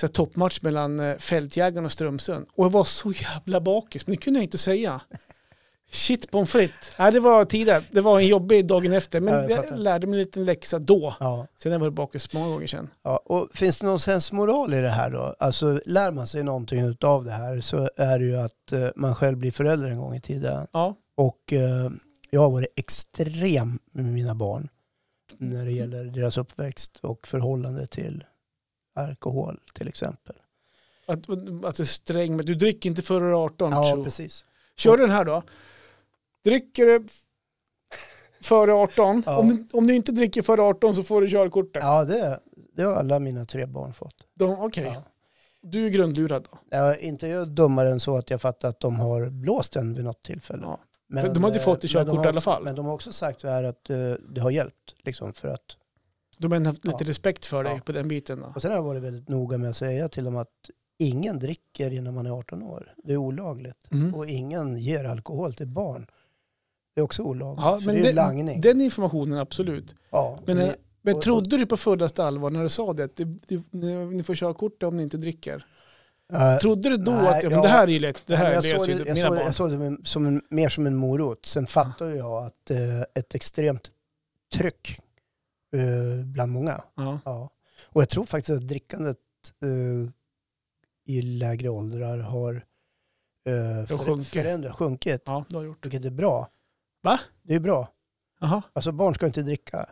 [SPEAKER 2] Så toppmatch mellan eh, Fältjägaren och Strömsund. Och jag var så jävla bakis, men det kunde jag inte säga. Shit pommes frites. Nej, det var tiden. Det var en jobbig dagen efter, men
[SPEAKER 1] Ja, jag
[SPEAKER 2] jag, lärde mig en liten läxa då.
[SPEAKER 1] Ja.
[SPEAKER 2] Sen har jag varit bakis många gånger sen.
[SPEAKER 1] Ja, och finns det någon sensmoral i det här då? Alltså lär man sig någonting av det här så är det ju att eh, man själv blir förälder en gång i tiden.
[SPEAKER 2] Ja,
[SPEAKER 1] Och eh, jag har varit extrem med mina barn när det gäller deras uppväxt och förhållande till alkohol till exempel.
[SPEAKER 2] att, att du är sträng, men du dricker inte före 18.
[SPEAKER 1] Ja,
[SPEAKER 2] tjo.
[SPEAKER 1] precis.
[SPEAKER 2] Kör den här då. Dricker du före 18,
[SPEAKER 1] Ja.
[SPEAKER 2] om, du, om du inte dricker före 18 så får du körkortet.
[SPEAKER 1] Ja, det, det har alla mina tre barn fått.
[SPEAKER 2] Okej,
[SPEAKER 1] Ja.
[SPEAKER 2] du är grundlurad då.
[SPEAKER 1] Är inte jag dummare än så att jag fattar att de har blåst den vid något tillfälle.
[SPEAKER 2] Ja.
[SPEAKER 1] Men,
[SPEAKER 2] de hade ju
[SPEAKER 1] eh,
[SPEAKER 2] fått i
[SPEAKER 1] men
[SPEAKER 2] körkort i alla fall.
[SPEAKER 1] Men de har också sagt här att eh, det har hjälpt. Liksom, för att,
[SPEAKER 2] De har haft lite
[SPEAKER 1] Ja.
[SPEAKER 2] respekt för dig
[SPEAKER 1] Ja.
[SPEAKER 2] på den biten. Då.
[SPEAKER 1] och sen har jag varit väldigt noga med att säga till dem att ingen dricker innan man är 18 år. Det är olagligt.
[SPEAKER 2] Mm.
[SPEAKER 1] Och ingen ger alkohol till barn. Det är också olagligt.
[SPEAKER 2] Ja, men
[SPEAKER 1] det är
[SPEAKER 2] den,
[SPEAKER 1] langning.
[SPEAKER 2] den informationen absolut.
[SPEAKER 1] ja,
[SPEAKER 2] Men,
[SPEAKER 1] det-
[SPEAKER 2] eh, men trodde du på fullaste allvar när du sa det? Att det, det, ni, får körkort om ni inte dricker.
[SPEAKER 1] eh,
[SPEAKER 2] Trodde du då
[SPEAKER 1] nej,
[SPEAKER 2] att ja, men det här är lätt, det
[SPEAKER 1] men
[SPEAKER 2] här
[SPEAKER 1] jag
[SPEAKER 2] löser ju
[SPEAKER 1] det,
[SPEAKER 2] mina
[SPEAKER 1] såg,
[SPEAKER 2] barn?
[SPEAKER 1] jag såg det som- som en, mer som en morot. Sen fattar jag att eh, ett extremt tryck eh, bland många.
[SPEAKER 2] Ja.
[SPEAKER 1] Ja. Och jag tror faktiskt att drickandet eh, i lägre åldrar har eh, förändrat, sjunkit.
[SPEAKER 2] ja, du har gjort.
[SPEAKER 1] Vilket är bra.
[SPEAKER 2] Va?
[SPEAKER 1] Det är bra.
[SPEAKER 2] Jaha.
[SPEAKER 1] Alltså barn ska inte dricka.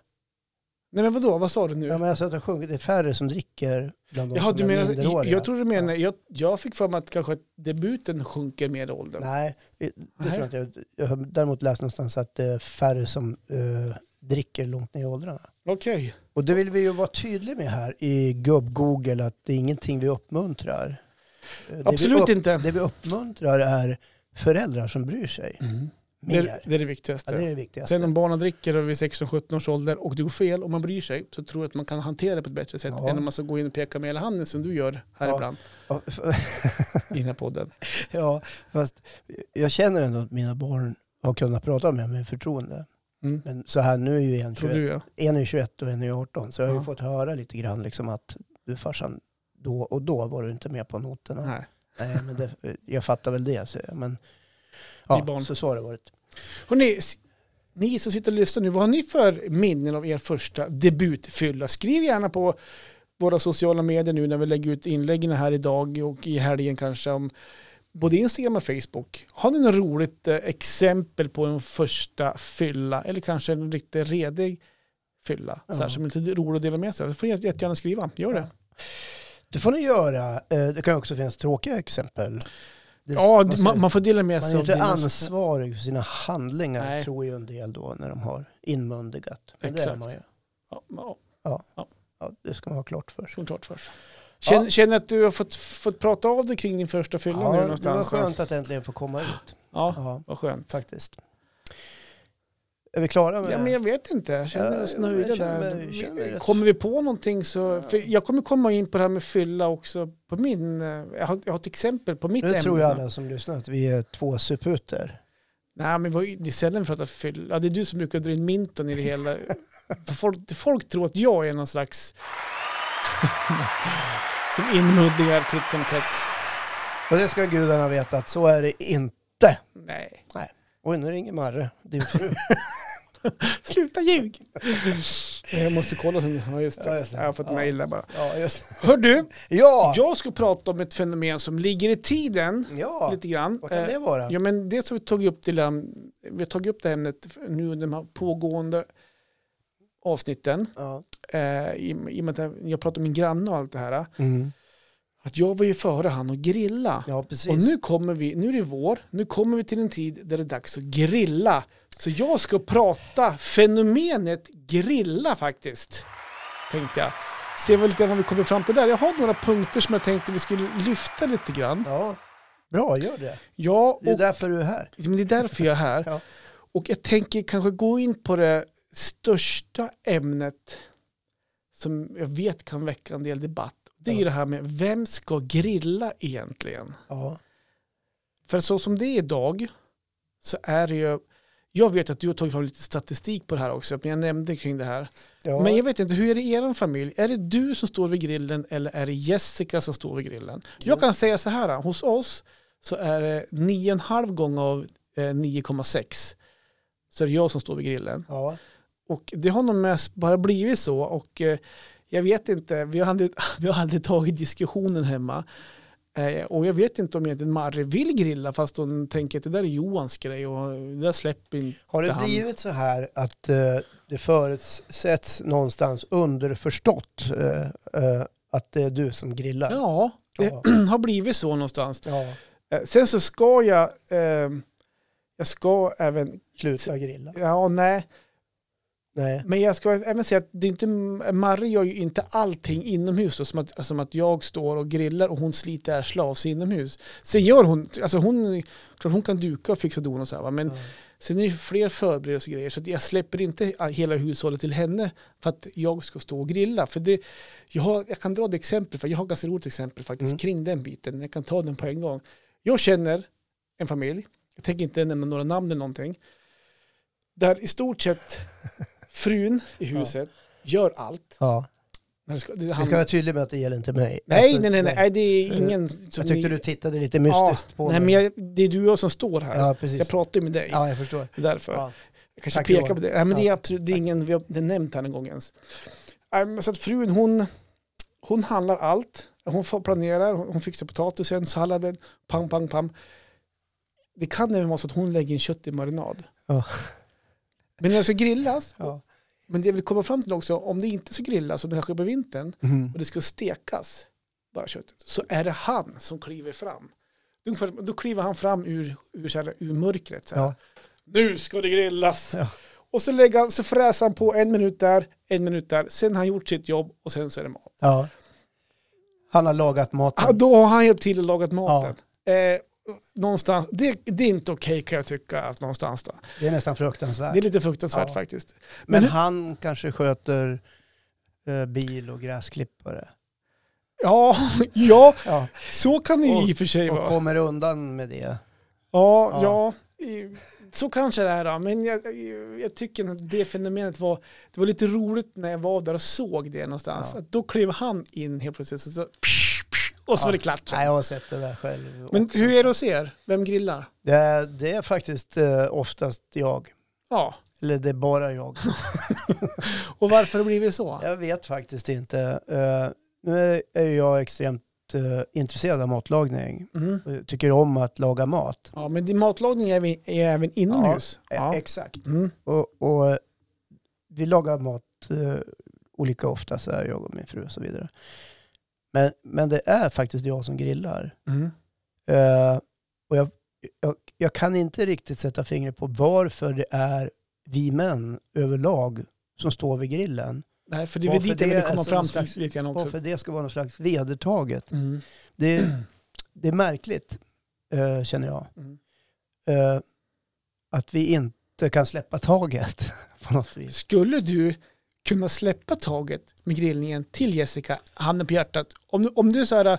[SPEAKER 2] Nej men vadå, vad sa du nu?
[SPEAKER 1] Ja, men alltså att det, har sjunkit. det är färre som dricker bland de
[SPEAKER 2] Jaha,
[SPEAKER 1] som
[SPEAKER 2] du
[SPEAKER 1] är
[SPEAKER 2] menar,
[SPEAKER 1] minderåriga.
[SPEAKER 2] jag tror du menar, jag, jag fick för mig att kanske att debuten sjunker med åldern.
[SPEAKER 1] Nej, det tror jag inte. Jag- Jag har däremot läst någonstans att det är färre som eh, dricker långt ner i åldrarna.
[SPEAKER 2] Okej.
[SPEAKER 1] Och det vill vi ju vara tydliga med här i gubb-Google att det är ingenting vi uppmuntrar. Eh, det
[SPEAKER 2] Absolut
[SPEAKER 1] vi upp,
[SPEAKER 2] inte.
[SPEAKER 1] Det vi uppmuntrar är föräldrar som bryr sig
[SPEAKER 2] Det,
[SPEAKER 1] mer.
[SPEAKER 2] är- det är det viktigaste.
[SPEAKER 1] Ja, det är det viktigaste.
[SPEAKER 2] Sen om barnen dricker vid 16-17 års ålder och det går fel och man bryr sig så tror jag att man kan hantera det på ett bättre sätt
[SPEAKER 1] Ja.
[SPEAKER 2] än om man ska gå in och peka med hela handen som du gör här
[SPEAKER 1] Ja.
[SPEAKER 2] ibland
[SPEAKER 1] Ja,
[SPEAKER 2] i den här podden.
[SPEAKER 1] ja, fast jag känner ändå att mina barn har kunnat prata med mig med förtroende.
[SPEAKER 2] Mm.
[SPEAKER 1] Men så här, nu är ju en
[SPEAKER 2] Tror
[SPEAKER 1] 21,
[SPEAKER 2] du ja.
[SPEAKER 1] en är 21 och en är 18. Så jag har ju fått höra lite grann liksom att du farsan, då och då var du inte med på noterna.
[SPEAKER 2] Nej.
[SPEAKER 1] Nej, men det, jag fattar väl det. Så, men, ja, så så har det varit.
[SPEAKER 2] Hörrni, ni som sitter och lyssnar nu, vad har ni för minnen av er första debutfylla? Skriv gärna på våra sociala medier nu när vi lägger ut inläggen här idag och i helgen kanske om både Instagram och Facebook. Har ni något roligt eh, exempel på en första fylla eller kanske en riktigt redig fylla? Så här,
[SPEAKER 1] Ja.
[SPEAKER 2] som är lite rolig att dela med sig av. Får ni jättegärna skriva. Gör det.
[SPEAKER 1] Det får ni göra. Eh, Det kan också finnas tråkiga exempel. Det,
[SPEAKER 2] Ja,
[SPEAKER 1] man, ska-
[SPEAKER 2] man, man får dela med
[SPEAKER 1] man
[SPEAKER 2] sig
[SPEAKER 1] är
[SPEAKER 2] av
[SPEAKER 1] inte ansvarig för sina handlingar,
[SPEAKER 2] Nej.
[SPEAKER 1] tror ju en del då, när de har inmundigat. Men det är
[SPEAKER 2] Exakt.
[SPEAKER 1] man ju.
[SPEAKER 2] Ja, ja,
[SPEAKER 1] Ja, det ska man ha klart för sig.
[SPEAKER 2] klart för sig. Känner, känner att du har fått, fått prata av dig kring din första fylla nu
[SPEAKER 1] Ja, det var
[SPEAKER 2] någonstans?
[SPEAKER 1] skönt att äntligen få komma ut.
[SPEAKER 2] Ja,
[SPEAKER 1] Ja,
[SPEAKER 2] vad skönt.
[SPEAKER 1] faktiskt. Är vi klara med
[SPEAKER 2] Ja, men jag vet inte, jag känner
[SPEAKER 1] Ja,
[SPEAKER 2] oss
[SPEAKER 1] jag
[SPEAKER 2] nöjda
[SPEAKER 1] känner
[SPEAKER 2] där.
[SPEAKER 1] känner
[SPEAKER 2] Kommer vi på någonting så, för jag kommer komma in på det här med fylla också på min, eh, jag har, jag har ett exempel på mitt
[SPEAKER 1] Nu
[SPEAKER 2] ämne.
[SPEAKER 1] tror ju alla som lyssnar att vi är två suputer.
[SPEAKER 2] Nej, men det är sällan vi pratar fylla. Ja, det är du som brukar dra in minton i det hela. för folk, folk tror att jag är någon slags som inmuddigar titt som tätt.
[SPEAKER 1] Och det ska gudarna veta att så är det inte.
[SPEAKER 2] Nej,
[SPEAKER 1] Oj, nu ringer Marre, din fru.
[SPEAKER 2] sluta ljug! jag måste kolla sen. Ja, just det.
[SPEAKER 1] Ja, just det.
[SPEAKER 2] Jag har fått
[SPEAKER 1] Ja.
[SPEAKER 2] mejl där bara.
[SPEAKER 1] ja, just
[SPEAKER 2] Hör du,
[SPEAKER 1] Ja!
[SPEAKER 2] jag ska prata om ett fenomen som ligger i tiden
[SPEAKER 1] Ja,
[SPEAKER 2] lite grann.
[SPEAKER 1] vad kan
[SPEAKER 2] Eh,
[SPEAKER 1] det vara?
[SPEAKER 2] Ja, men dels har vi tagit upp det, där- vi har tagit upp det här ämnet nu under de här pågående avsnitten.
[SPEAKER 1] Ja.
[SPEAKER 2] Eh, i, I och med att jag pratar om min granne och allt det här.
[SPEAKER 1] Mm.
[SPEAKER 2] Att jag var ju före han och grilla.
[SPEAKER 1] ja, precis.
[SPEAKER 2] Och nu kommer vi, nu är det vår, nu kommer vi till en tid där det är dags att grilla. Så jag ska prata fenomenet grilla faktiskt. Tänkte jag. Se väl lite vad vi kommer fram till där. Jag har några punkter som jag tänkte vi skulle lyfta lite grann.
[SPEAKER 1] Ja, bra, gör det.
[SPEAKER 2] Ja,
[SPEAKER 1] Det är
[SPEAKER 2] och,
[SPEAKER 1] därför du är här.
[SPEAKER 2] Men det är därför jag är här.
[SPEAKER 1] Ja.
[SPEAKER 2] Och jag tänker kanske gå in på det största ämnet som jag vet kan väcka en del debatt. Det är ju det här med vem ska grilla egentligen?
[SPEAKER 1] Ja.
[SPEAKER 2] För så som det är idag så är det ju, jag vet att du har tagit fram lite statistik på det här också, men jag nämnde kring det här.
[SPEAKER 1] Ja,
[SPEAKER 2] Men jag vet inte, hur är det i er familj? Är det du som står vid grillen eller är det Jessica som står vid grillen? Jag kan säga så här, hos oss så är det 9,5 gånger av eh, 9,6 så är det jag som står vid grillen.
[SPEAKER 1] ja.
[SPEAKER 2] Och det har nog mest bara blivit så och eh, jag vet inte, vi har aldrig, vi har aldrig tagit diskussionen hemma. Eh, och jag vet inte om egentligen Marre vill grilla fast hon tänker att det där är Johans grej och det där släpper inte
[SPEAKER 1] Har det
[SPEAKER 2] han.
[SPEAKER 1] blivit så här att eh, det förutsätts någonstans underförstått eh, att det är du som grillar?
[SPEAKER 2] Ja, det
[SPEAKER 1] Ja.
[SPEAKER 2] har blivit så någonstans.
[SPEAKER 1] Ja.
[SPEAKER 2] Sen så ska jag, jag ska även,
[SPEAKER 1] Sluta grilla.
[SPEAKER 2] ja nej,
[SPEAKER 1] Nej.
[SPEAKER 2] men jag ska även säga att det är inte, Marre gör ju inte allting inomhus då, som att, som att jag står och grillar och hon sliter arslet av sig inomhus. Sen gör hon, alltså hon, klart hon kan duka och fixa don och så här, va? men
[SPEAKER 1] Ja.
[SPEAKER 2] sen är det fler förberedelser och grejer så jag släpper inte hela hushållet till henne för att jag ska stå och grilla. För det, jag, har, jag kan dra ett exempel, för jag har ganska roligt exempel faktiskt
[SPEAKER 1] Mm.
[SPEAKER 2] kring den biten. Jag kan ta den på en gång. Jag känner en familj, jag tänker inte nämna några namn eller någonting, där i stort sett frun i huset gör allt.
[SPEAKER 1] Ja.
[SPEAKER 2] Det ska, det,
[SPEAKER 1] Vi
[SPEAKER 2] han,
[SPEAKER 1] ska vara tydliga med att det gäller inte mig.
[SPEAKER 2] nej,
[SPEAKER 1] Alltså,
[SPEAKER 2] nej, nej, nej, det är ingen
[SPEAKER 1] Jag tyckte
[SPEAKER 2] ni-
[SPEAKER 1] du tittade lite mystiskt på
[SPEAKER 2] nej,
[SPEAKER 1] mig.
[SPEAKER 2] men jag, det är du och jag som står här.
[SPEAKER 1] Ja, precis.
[SPEAKER 2] Jag pratar ju med dig.
[SPEAKER 1] Ja, jag förstår.
[SPEAKER 2] Därför.
[SPEAKER 1] Ja.
[SPEAKER 2] Jag kanske
[SPEAKER 1] Tack,
[SPEAKER 2] pekar på det. Nej, men det är
[SPEAKER 1] Ja.
[SPEAKER 2] absolut det är ingen vi har är nämnt här en gång ens. Nej, men Så att frun hon, hon handlar allt. Hon planerar, hon hon fixar potatisen, salladen, pang, pang, pang. Det kan även vara så att hon lägger in kött i marinad.
[SPEAKER 1] Ja.
[SPEAKER 2] Men när det ska grillas,
[SPEAKER 1] Ja.
[SPEAKER 2] men det jag vill komma fram till också, om det inte ska grillas, och det här sker på vintern,
[SPEAKER 1] Mhm.
[SPEAKER 2] och det ska stekas, bara köttet, så är det han som kliver fram. Ungefär, då kliver han fram ur, ur, så här, ur mörkret. Så.
[SPEAKER 1] Ja.
[SPEAKER 2] Nu ska det grillas.
[SPEAKER 1] Ja.
[SPEAKER 2] Och så, lägger han, så fräser han på en minut där, en minut där. Sen har han gjort sitt jobb och sen så är det mat.
[SPEAKER 1] ja. Han har lagat
[SPEAKER 2] Ah,
[SPEAKER 1] maten.
[SPEAKER 2] då har han hjälpt till och lagat maten. Eh, någonstans, det, det är inte okej kan jag tycka att någonstans då.
[SPEAKER 1] Det är nästan fruktansvärt.
[SPEAKER 2] Det är lite fruktansvärt
[SPEAKER 1] Ja.
[SPEAKER 2] faktiskt.
[SPEAKER 1] Men
[SPEAKER 2] Men-
[SPEAKER 1] han kanske sköter eh, bil och gräsklippare.
[SPEAKER 2] Ja, ja,
[SPEAKER 1] Ja.
[SPEAKER 2] så kan det ju
[SPEAKER 1] Och-
[SPEAKER 2] i och för sig
[SPEAKER 1] Och
[SPEAKER 2] vara.
[SPEAKER 1] kommer undan med det.
[SPEAKER 2] Ja,
[SPEAKER 1] Ja.
[SPEAKER 2] ja. så kanske det är. då. Men jag, jag, tycker att det fenomenet var, det var lite roligt när jag var där och såg det någonstans. Att då klev han in helt plötsligt så, så, och så
[SPEAKER 1] Ja.
[SPEAKER 2] var det klart.
[SPEAKER 1] Nej, jag har sett det där själv.
[SPEAKER 2] Men
[SPEAKER 1] också.
[SPEAKER 2] hur är det hos er? Vem grillar?
[SPEAKER 1] Det är, det är faktiskt eh, oftast jag.
[SPEAKER 2] Ja,
[SPEAKER 1] Eller det är bara jag.
[SPEAKER 2] och varför har det blivit så?
[SPEAKER 1] Jag vet faktiskt inte. Eh, nu är- jag extremt eh, intresserad av matlagning.
[SPEAKER 2] Mm.
[SPEAKER 1] Tycker om att laga mat.
[SPEAKER 2] Ja, men matlagning är, vi, är även inomhus.
[SPEAKER 1] Eh,
[SPEAKER 2] Ja.
[SPEAKER 1] Exakt.
[SPEAKER 2] Mm.
[SPEAKER 1] Och, och vi lagar mat olika ofta, så här, jag och min fru och så vidare. Men, men det är faktiskt jag som grillar.
[SPEAKER 2] Mm.
[SPEAKER 1] Eh, och jag, jag, jag kan inte riktigt sätta fingret på varför det är vi män överlag som står vid grillen.
[SPEAKER 2] Nej, för det är
[SPEAKER 1] Varför
[SPEAKER 2] dit
[SPEAKER 1] det
[SPEAKER 2] vill komma fram till lite grann också.
[SPEAKER 1] Varför det ska vara något slags vedertaget.
[SPEAKER 2] Mm.
[SPEAKER 1] Det, det är märkligt, eh, känner jag.
[SPEAKER 2] Mm.
[SPEAKER 1] Eh, att vi inte kan släppa taget på något vis.
[SPEAKER 2] Skulle du kunna släppa taget med grillningen till Jessica, handen på hjärtat? Om du, om du så här,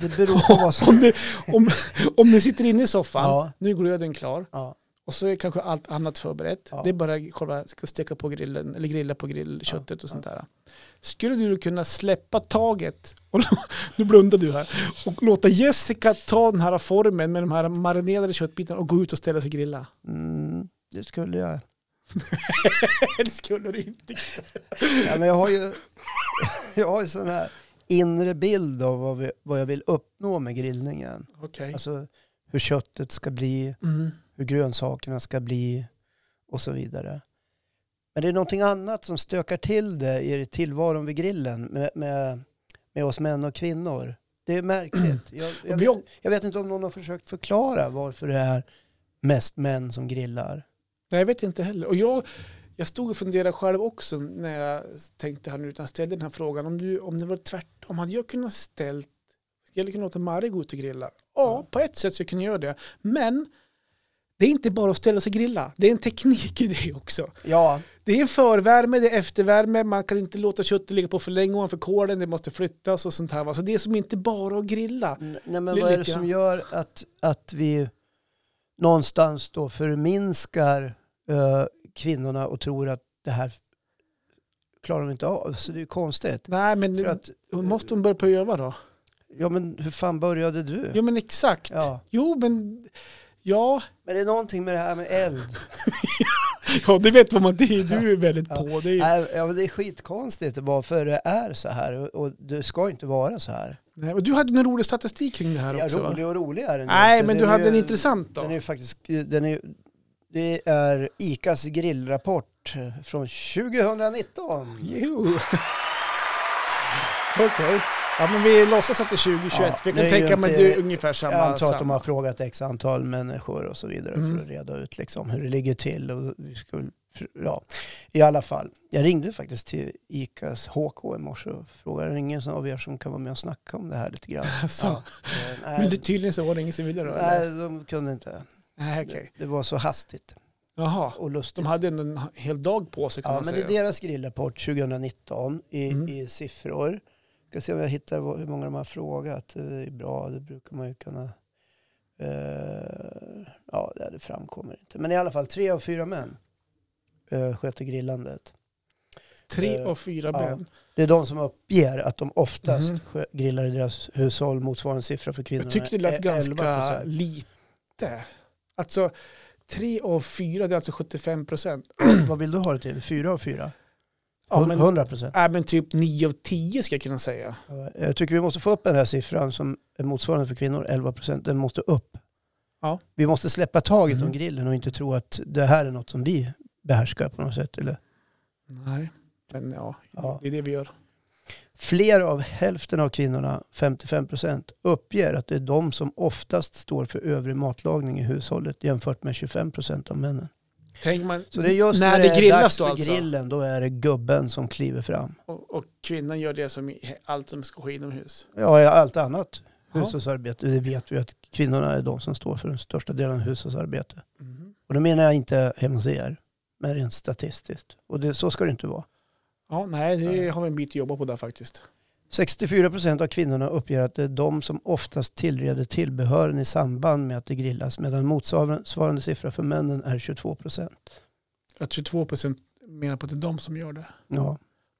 [SPEAKER 1] Det beror på vad som...
[SPEAKER 2] om, du, om, om du sitter inne i soffan,
[SPEAKER 1] Ja.
[SPEAKER 2] nu är glöden klar
[SPEAKER 1] Ja,
[SPEAKER 2] och så är kanske allt annat förberett.
[SPEAKER 1] Ja.
[SPEAKER 2] Det är bara själva ska steka på grillen eller grilla på grillköttet och sånt där. Skulle du kunna släppa taget, och nu blundar du här, och låta Jessica ta den här formen med de här marinerade köttbitarna och gå ut och ställa sig och grilla?
[SPEAKER 1] mm, det skulle jag.
[SPEAKER 2] Det skulle du inte.
[SPEAKER 1] Ja, men jag har ju jag har ju sån här inre bild av vad, vi, vad jag vill uppnå med grillningen.
[SPEAKER 2] Okej.
[SPEAKER 1] Alltså hur köttet ska bli,
[SPEAKER 2] Mm.
[SPEAKER 1] hur grönsakerna ska bli och så vidare. Men det är någonting annat som stökar till det i tillvaron vid grillen med, med, med oss män och kvinnor. Det är märkligt. Jag, jag, vet, jag vet inte om någon har försökt förklara varför det är mest män som grillar.
[SPEAKER 2] Nej, jag vet inte heller. Och jag, jag stod och funderade själv också när jag tänkte här nu, när jag ställde den här frågan. Om, du, om det var tvärtom, hade jag kunnat ställt, skulle jag kunna låta Mari gå ut och grilla? Ja,
[SPEAKER 1] Ja.
[SPEAKER 2] på ett sätt så jag kunna göra det. Men det är inte bara att ställa sig och grilla. Det är en teknik i det också.
[SPEAKER 1] Ja,
[SPEAKER 2] Det är förvärme, det är eftervärme, man kan inte låta köttet ligga på för länge ovanför kolen, det måste flyttas och sånt här. Så det är som inte bara att grilla.
[SPEAKER 1] nej, men vad är det som gör att, att vi någonstans då förminskar eh, kvinnorna och tror att det här klarar de inte av. Så det är ju konstigt.
[SPEAKER 2] Nej, men
[SPEAKER 1] För att,
[SPEAKER 2] hon måste hon börja på att öva då?
[SPEAKER 1] ja men hur fan började du?
[SPEAKER 2] Jo, men exakt.
[SPEAKER 1] Ja.
[SPEAKER 2] Jo, men ja,
[SPEAKER 1] Men det är någonting med det här med eld.
[SPEAKER 2] ja det vet vad man det är. Du är väldigt
[SPEAKER 1] Ja.
[SPEAKER 2] på. Det är,
[SPEAKER 1] ja, men det är skitkonstigt varför det är så här och, det ska inte vara så här.
[SPEAKER 2] nej, och du hade en rolig statistik kring det här
[SPEAKER 1] Ja,
[SPEAKER 2] också va?
[SPEAKER 1] rolig och rolig är den
[SPEAKER 2] Nej,
[SPEAKER 1] inte.
[SPEAKER 2] men
[SPEAKER 1] Den
[SPEAKER 2] du hade
[SPEAKER 1] ju-
[SPEAKER 2] en intressant då.
[SPEAKER 1] Den är faktiskt, den är, det är ICAs grillrapport från 2019.
[SPEAKER 2] Jo. Okej. Ja, men vi låtsas att det är 2021.
[SPEAKER 1] Ja,
[SPEAKER 2] vi
[SPEAKER 1] det
[SPEAKER 2] kan tänka mig
[SPEAKER 1] inte-
[SPEAKER 2] det är ungefär samma.
[SPEAKER 1] Jag antar att de
[SPEAKER 2] samma.
[SPEAKER 1] har frågat x antal människor och så vidare
[SPEAKER 2] Mm.
[SPEAKER 1] för att reda ut liksom hur det ligger till. Och vi skulle, ja, I alla fall, jag ringde faktiskt till ICAs HK i morse och frågade är det ingen av er som kan vara med och snacka om det här lite grann.
[SPEAKER 2] Alltså,
[SPEAKER 1] Ja, eh, nej,
[SPEAKER 2] Men det, tydligen så var det inget vidare då? eller?
[SPEAKER 1] nej, de kunde inte.
[SPEAKER 2] Nej, okej.
[SPEAKER 1] Det var så hastigt
[SPEAKER 2] Jaha.
[SPEAKER 1] och lustigt.
[SPEAKER 2] De hade en hel dag på sig kan
[SPEAKER 1] Ja,
[SPEAKER 2] man
[SPEAKER 1] men det
[SPEAKER 2] säga.
[SPEAKER 1] är deras grillrapport 2019 i,
[SPEAKER 2] Mm.
[SPEAKER 1] i siffror. Ska se om jag hittar hur många de har frågat. Det är bra, det brukar man ju kunna... Eh, ja, det, framkommer inte. Men i alla fall, tre av fyra män eh, sköter grillandet.
[SPEAKER 2] Tre
[SPEAKER 1] Eh,
[SPEAKER 2] av fyra
[SPEAKER 1] ja.
[SPEAKER 2] män.
[SPEAKER 1] Det är de som uppger att de oftast skö- grillar i deras hushåll. Motsvarande siffra för kvinnorna
[SPEAKER 2] Jag tyckte det lät ganska
[SPEAKER 1] 11%.
[SPEAKER 2] lite. Alltså, tre av fyra, det är alltså 75 procent.
[SPEAKER 1] Vad vill du ha det till? Fyra av fyra?
[SPEAKER 2] Ja, men,
[SPEAKER 1] 100 procent?
[SPEAKER 2] äh, men typ nio av tio ska jag kunna säga.
[SPEAKER 1] Ja, Jag tycker vi måste få upp den här siffran som är motsvarande för kvinnor, 11 procent. Den måste upp.
[SPEAKER 2] Ja.
[SPEAKER 1] Vi måste släppa taget
[SPEAKER 2] Mm.
[SPEAKER 1] om grillen och inte tro att det här är något som vi behärskar på något sätt. Eller?
[SPEAKER 2] Nej, men ja,
[SPEAKER 1] Ja.
[SPEAKER 2] det är det vi gör.
[SPEAKER 1] Fler av hälften av kvinnorna, 55 procent, uppger att det är de som oftast står för övrig matlagning i hushållet jämfört med 25 procent av männen.
[SPEAKER 2] Tänker man,
[SPEAKER 1] Så det är just
[SPEAKER 2] när
[SPEAKER 1] när,
[SPEAKER 2] det
[SPEAKER 1] det är
[SPEAKER 2] grillas
[SPEAKER 1] dags
[SPEAKER 2] då
[SPEAKER 1] för
[SPEAKER 2] alltså?
[SPEAKER 1] grillen, då är det gubben som kliver fram.
[SPEAKER 2] och, och kvinnan gör det som allt som ska ske inomhus.
[SPEAKER 1] Ja, allt annat hushållsarbete. Det vet vi att kvinnorna är de som står för den största delen av hushållsarbete.
[SPEAKER 2] Mhm.
[SPEAKER 1] Och då menar jag inte hemma hos er, men rent statistiskt. Och det, så ska det inte vara.
[SPEAKER 2] Ja, nej, det har vi en bit att jobba på där faktiskt.
[SPEAKER 1] 64 procent av kvinnorna uppger att det är de som oftast tillreder tillbehören i samband med att det grillas, medan motsvarande siffra för männen är 22 procent.
[SPEAKER 2] Att 22 procent menar på att det är de som gör det.
[SPEAKER 1] Ja,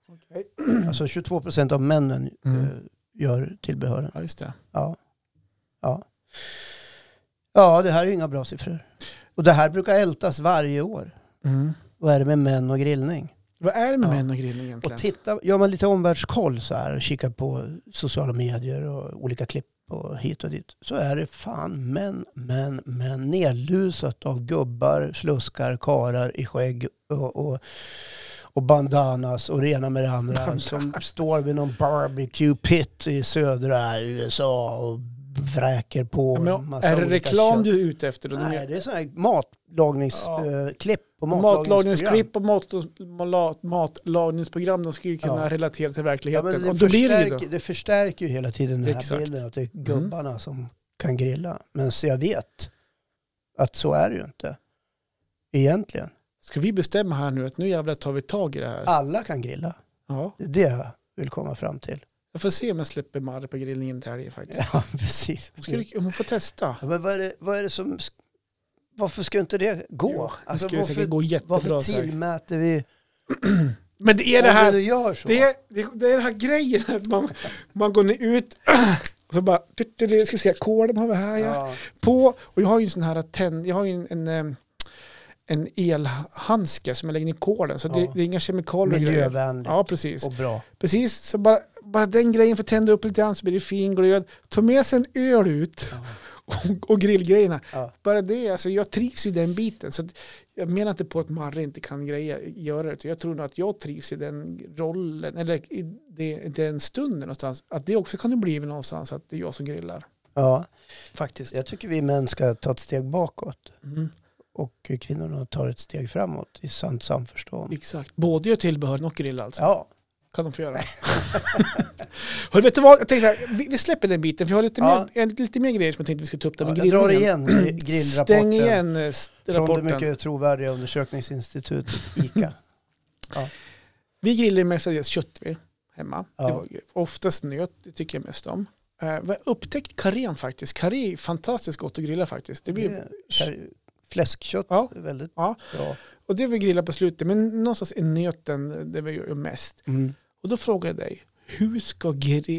[SPEAKER 2] Okej.
[SPEAKER 1] alltså 22 procent av männen
[SPEAKER 2] Mm.
[SPEAKER 1] eh, gör tillbehören.
[SPEAKER 2] Ja, just det.
[SPEAKER 1] Ja. Ja. ja, det här är ju inga bra siffror. Och det här brukar ältas varje år.
[SPEAKER 2] Mm.
[SPEAKER 1] Vad är det med män och grillning?
[SPEAKER 2] Vad är det med
[SPEAKER 1] Ja.
[SPEAKER 2] män och grilling egentligen?
[SPEAKER 1] Och titta, gör man lite omvärldskoll så här, kikar på sociala medier och olika klipp och hit och dit, så är det fan män, män, män, nedlusat av gubbar, sluskar, karar i skägg och, och, och bandanas och det ena med det andra som står vid någon barbecue pit i södra USA och vräker på
[SPEAKER 2] Ja, är det reklam
[SPEAKER 1] kött.
[SPEAKER 2] du är ute efter? Då?
[SPEAKER 1] Nej, det är sådana här matlagningsklipp
[SPEAKER 2] Ja.
[SPEAKER 1] eh, och.
[SPEAKER 2] Matlagningsklipp och mat, matlagningsprogram de skulle ju kunna
[SPEAKER 1] Ja.
[SPEAKER 2] relatera till
[SPEAKER 1] Ja,
[SPEAKER 2] verkligheten.
[SPEAKER 1] men det,
[SPEAKER 2] och då blir det ju
[SPEAKER 1] förstärker,
[SPEAKER 2] då.
[SPEAKER 1] det förstärker ju hela tiden den här
[SPEAKER 2] Exakt. Mm.
[SPEAKER 1] bilden att det är gubbarna som kan grilla. Men så jag vet att så är det ju inte. Egentligen.
[SPEAKER 2] Ska vi bestämma här nu att nu jävlar tar vi tag i det här?
[SPEAKER 1] Alla kan grilla.
[SPEAKER 2] Ja.
[SPEAKER 1] Det är det jag vill komma fram till.
[SPEAKER 2] Jag får se om jag släpper Marre på grillningen till helgen faktiskt.
[SPEAKER 1] Ja, precis.
[SPEAKER 2] Hon, skulle, hon får testa.
[SPEAKER 1] Ja, men vad är, det, vad är det som... Varför ska inte det gå?
[SPEAKER 2] Jo, det
[SPEAKER 1] alltså, varför,
[SPEAKER 2] gå
[SPEAKER 1] varför tillmäter vi...
[SPEAKER 2] Men det är det här, det är, det, det är den här grejen att man, man går ner ut och så bara, ska se, koden har vi här ja.
[SPEAKER 1] ja.
[SPEAKER 2] På, och jag har ju en sån här tänd, jag har ju en, en, en elhandske som jag lägger in i koden så det,
[SPEAKER 1] Ja.
[SPEAKER 2] det är inga kemikalier.
[SPEAKER 1] Miljövänligt
[SPEAKER 2] Ja, precis.
[SPEAKER 1] och bra.
[SPEAKER 2] Precis, så bara, bara den grejen får tända upp lite grann så blir det fin glöd. Ta med sig en öl ut
[SPEAKER 1] Ja.
[SPEAKER 2] Och, grillgrejerna.
[SPEAKER 1] Ja.
[SPEAKER 2] Bara det, alltså jag trivs i den biten. Så jag menar inte på att Marre inte kan greja, göra det. Jag tror nog att jag trivs i den rollen, eller i den stunden någonstans. Att det också kan bli någonstans att det är jag som grillar.
[SPEAKER 1] ja,
[SPEAKER 2] Faktiskt.
[SPEAKER 1] jag tycker vi män ska ta ett steg bakåt.
[SPEAKER 2] Mm,
[SPEAKER 1] och kvinnorna tar ett steg framåt i sant samförstånd.
[SPEAKER 2] exakt. Både gör tillbehör och grilla alltså.
[SPEAKER 1] Ja,
[SPEAKER 2] Kan de få göra. Hör, vet du vad? Jag tänkte här, vi, vi släpper den biten för jag har lite,
[SPEAKER 1] Ja.
[SPEAKER 2] mer, lite mer grejer som jag tänkte vi skulle ta upp där
[SPEAKER 1] ja
[SPEAKER 2] med
[SPEAKER 1] jag drar
[SPEAKER 2] grillningen.
[SPEAKER 1] igen gri- grillrapporten
[SPEAKER 2] Stäng igen eh, s-
[SPEAKER 1] från det
[SPEAKER 2] rapporten.
[SPEAKER 1] mycket trovärdiga undersökningsinstitutet ICA.
[SPEAKER 2] Vi grillar mestadels kött vi hemma.
[SPEAKER 1] Ja.
[SPEAKER 2] Det var, oftast nöt, det tycker jag mest om. Eh, vi har upptäckt karén faktiskt. Karé är fantastiskt gott att grilla faktiskt. Det blir,
[SPEAKER 1] Det Fläskkött
[SPEAKER 2] Ja.
[SPEAKER 1] väldigt
[SPEAKER 2] Ja.
[SPEAKER 1] bra.
[SPEAKER 2] och det vi grillar på slutet, men någonstans är nöten det vi gör mest.
[SPEAKER 1] Mm.
[SPEAKER 2] Och då frågar jag dig, hur ska,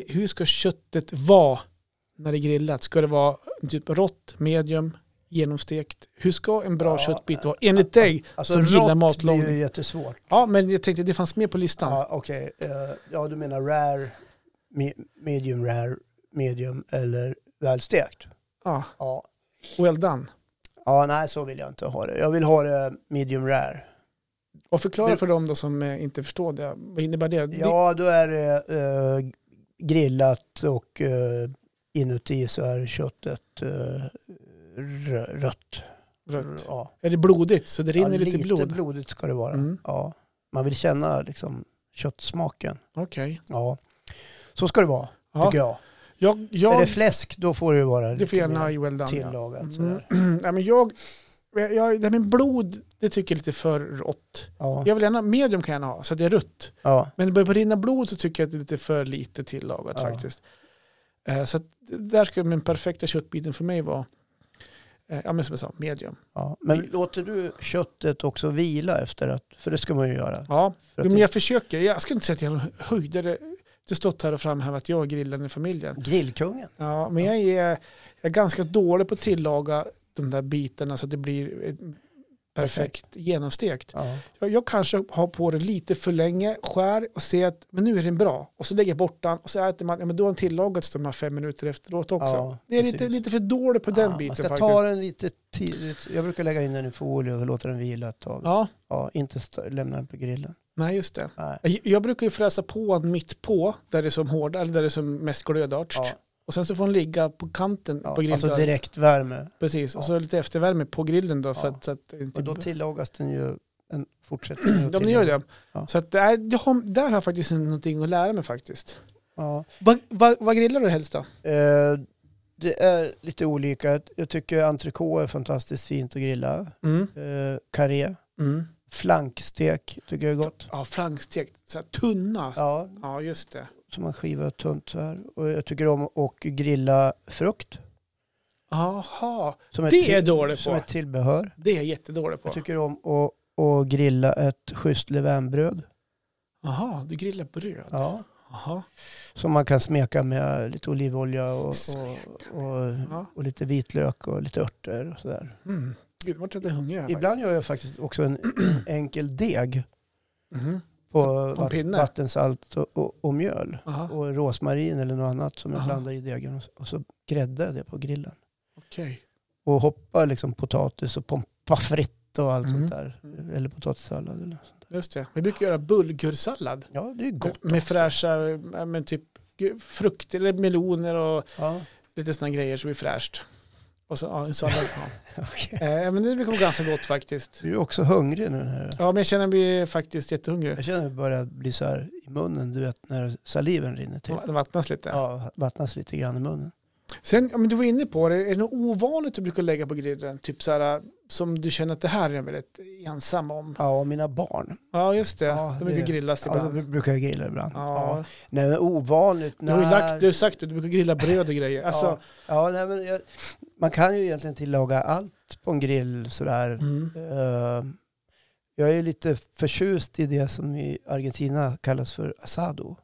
[SPEAKER 2] hur ska köttet vara när det är grillat? Ska det vara typ rått, medium, genomstekt? Hur ska en bra
[SPEAKER 1] Ja,
[SPEAKER 2] köttbit vara enligt dig
[SPEAKER 1] Alltså
[SPEAKER 2] som gillar
[SPEAKER 1] rått blir
[SPEAKER 2] matlagning?
[SPEAKER 1] ju jättesvårt.
[SPEAKER 2] Ja, men jag tänkte det fanns med på listan.
[SPEAKER 1] Ja, okej. Eh, ja, du menar rare, me- medium rare, medium eller välstekt?
[SPEAKER 2] Ja,
[SPEAKER 1] Ja.
[SPEAKER 2] well done.
[SPEAKER 1] ja, nej så vill jag inte ha det. Jag vill ha det medium rare.
[SPEAKER 2] Och förklara
[SPEAKER 1] Men-
[SPEAKER 2] för dem då som eh, inte förstår det. Vad innebär det? det
[SPEAKER 1] Ja, då är det eh, grillat och eh, inuti så är köttet eh, rö- rött.
[SPEAKER 2] rött.
[SPEAKER 1] Ja.
[SPEAKER 2] Är det blodigt så det rinner
[SPEAKER 1] ja,
[SPEAKER 2] lite, blod?
[SPEAKER 1] blodigt ska det vara.
[SPEAKER 2] Mm.
[SPEAKER 1] Ja. Man vill känna liksom köttsmaken.
[SPEAKER 2] Okej.
[SPEAKER 1] Ja. Så ska det vara,
[SPEAKER 2] Ja.
[SPEAKER 1] tycker jag.
[SPEAKER 2] Jag,
[SPEAKER 1] Är
[SPEAKER 2] jag,
[SPEAKER 1] det fläsk, då får det ju vara
[SPEAKER 2] det
[SPEAKER 1] lite
[SPEAKER 2] får gärna
[SPEAKER 1] mer
[SPEAKER 2] well done. Ja.
[SPEAKER 1] tillagat.
[SPEAKER 2] Mm.
[SPEAKER 1] sådär.
[SPEAKER 2] Nej, men jag, jag, det här med blod, det tycker jag är lite för rått.
[SPEAKER 1] Ja.
[SPEAKER 2] Jag vill gärna, medium kan jag gärna ha, så att det är rött.
[SPEAKER 1] Ja.
[SPEAKER 2] Men det börjar på rinna blod så tycker jag att det är lite för lite tillagat
[SPEAKER 1] Ja.
[SPEAKER 2] faktiskt. Eh, Så att där skulle den perfekta köttbiten för mig vara, eh, ja men som jag sa, medium.
[SPEAKER 1] Ja. Men låter du köttet också vila efter att, för det ska man ju göra.
[SPEAKER 2] Ja,
[SPEAKER 1] För
[SPEAKER 2] jo,
[SPEAKER 1] att
[SPEAKER 2] men jag försöker. Jag skulle inte säga att jag höjde det. Du har stått här och framhävt att jag är grillaren i familjen.
[SPEAKER 1] Grillkungen.
[SPEAKER 2] Ja, men jag är, jag är ganska dålig på att tillaga de där bitarna så att det blir perfekt genomstekt.
[SPEAKER 1] Ja.
[SPEAKER 2] Jag, jag kanske har på det lite för länge, skär och ser att men nu är den bra. Och så lägger jag bort den och så äter man, ja, men då har den tillagats de här fem minuter efteråt också.
[SPEAKER 1] Ja,
[SPEAKER 2] det är
[SPEAKER 1] precis.
[SPEAKER 2] lite, lite för dålig på den
[SPEAKER 1] Ja,
[SPEAKER 2] biten
[SPEAKER 1] Man ska
[SPEAKER 2] faktiskt.
[SPEAKER 1] ta den lite tidigt. Jag brukar lägga in den i folie och låta den vila ett tag. Ja.
[SPEAKER 2] Ja,
[SPEAKER 1] inte lämna den på grillen.
[SPEAKER 2] nej just det.
[SPEAKER 1] Nej.
[SPEAKER 2] Jag, jag brukar ju fräsa på den mitt på, där det är som hård, eller där det är som mest glödart.
[SPEAKER 1] Ja,
[SPEAKER 2] Och sen så får den ligga på kanten
[SPEAKER 1] ja,
[SPEAKER 2] på grillen.
[SPEAKER 1] alltså direktvärme.
[SPEAKER 2] Precis, och så lite eftervärme på grillen då. För att, så att inte
[SPEAKER 1] Och då tillagas den ju en fortsättning.
[SPEAKER 2] Ja, men gör det. Så att, äh, jag har, där har jag faktiskt någonting att lära mig faktiskt.
[SPEAKER 1] Ja.
[SPEAKER 2] Vad vad- vad grillar du helst då?
[SPEAKER 1] Eh, det är lite olika. Jag tycker entrecote är fantastiskt fint att grilla.
[SPEAKER 2] Mm.
[SPEAKER 1] Eh, karré.
[SPEAKER 2] Mm.
[SPEAKER 1] Flankstek tycker jag är gott.
[SPEAKER 2] Ja, flankstekt. Så tunna. Ja.
[SPEAKER 1] Ja,
[SPEAKER 2] just det.
[SPEAKER 1] Som man skivar tunt så här. Och jag tycker om att grilla frukt.
[SPEAKER 2] Jaha,
[SPEAKER 1] Som
[SPEAKER 2] Det är
[SPEAKER 1] till-
[SPEAKER 2] jag dålig
[SPEAKER 1] Som
[SPEAKER 2] på.
[SPEAKER 1] ett tillbehör.
[SPEAKER 2] det är jag jättedålig på.
[SPEAKER 1] Jag tycker om att, att grilla ett schysst levainbröd.
[SPEAKER 2] Jaha, du grillar bröd.
[SPEAKER 1] Ja.
[SPEAKER 2] Jaha.
[SPEAKER 1] Som man kan smeka med lite olivolja och, och, och,
[SPEAKER 2] Ja.
[SPEAKER 1] och lite vitlök och lite örter och sådär.
[SPEAKER 2] Mm. Gud, vart jag lite hungrig.
[SPEAKER 1] Ibland gör jag faktiskt också en enkel deg
[SPEAKER 2] Mhm. En pinne?
[SPEAKER 1] vattensalt och, och, och mjöl.
[SPEAKER 2] Jaha,
[SPEAKER 1] Och rosmarin eller något annat som jag
[SPEAKER 2] Aha.
[SPEAKER 1] blandar i degen. Och, och så gräddar jag det på grillen.
[SPEAKER 2] okej.
[SPEAKER 1] Och hoppar liksom potatis och pommes frites och allt
[SPEAKER 2] Mm.
[SPEAKER 1] sånt där. Eller potatissallad. Eller sånt där.
[SPEAKER 2] Just det. Vi brukar göra bulgursallad.
[SPEAKER 1] Ja, det är gott.
[SPEAKER 2] Med
[SPEAKER 1] också.
[SPEAKER 2] fräscha, men typ frukter eller meloner och
[SPEAKER 1] Ja,
[SPEAKER 2] lite sådana grejer som blir fräscht. Och så ja, en. Ja.
[SPEAKER 1] okej.
[SPEAKER 2] Eh, men det vara ganska gott faktiskt.
[SPEAKER 1] Du är också hungrig nu. Här.
[SPEAKER 2] Ja, men jag känner mig faktiskt jättehungrig.
[SPEAKER 1] Jag känner att det börjar bli så här i munnen, du vet när saliven rinner till.
[SPEAKER 2] Det vattnas lite.
[SPEAKER 1] Ja, vattnas lite grann i munnen.
[SPEAKER 2] Sen, ja, men du var inne på det, är det något ovanligt du brukar lägga på grillen? Typ så här, som du känner att det här är jag väldigt ensam om.
[SPEAKER 1] Ja, mina barn.
[SPEAKER 2] Ja, just det.
[SPEAKER 1] Ja,
[SPEAKER 2] de brukar
[SPEAKER 1] det-
[SPEAKER 2] grillas
[SPEAKER 1] Ja, då
[SPEAKER 2] ibland.
[SPEAKER 1] brukar jag grilla ibland.
[SPEAKER 2] Ja.
[SPEAKER 1] Ja. Nej, men ovanligt.
[SPEAKER 2] Du har ju lagt, du har sagt det, du brukar grilla bröd och grejer. Alltså,
[SPEAKER 1] ja, ja, nej, men jag, man kan ju egentligen tillaga allt på en grill sådär.
[SPEAKER 2] mm.
[SPEAKER 1] Eh, jag är lite förtjust i det som i Argentina kallas för asado.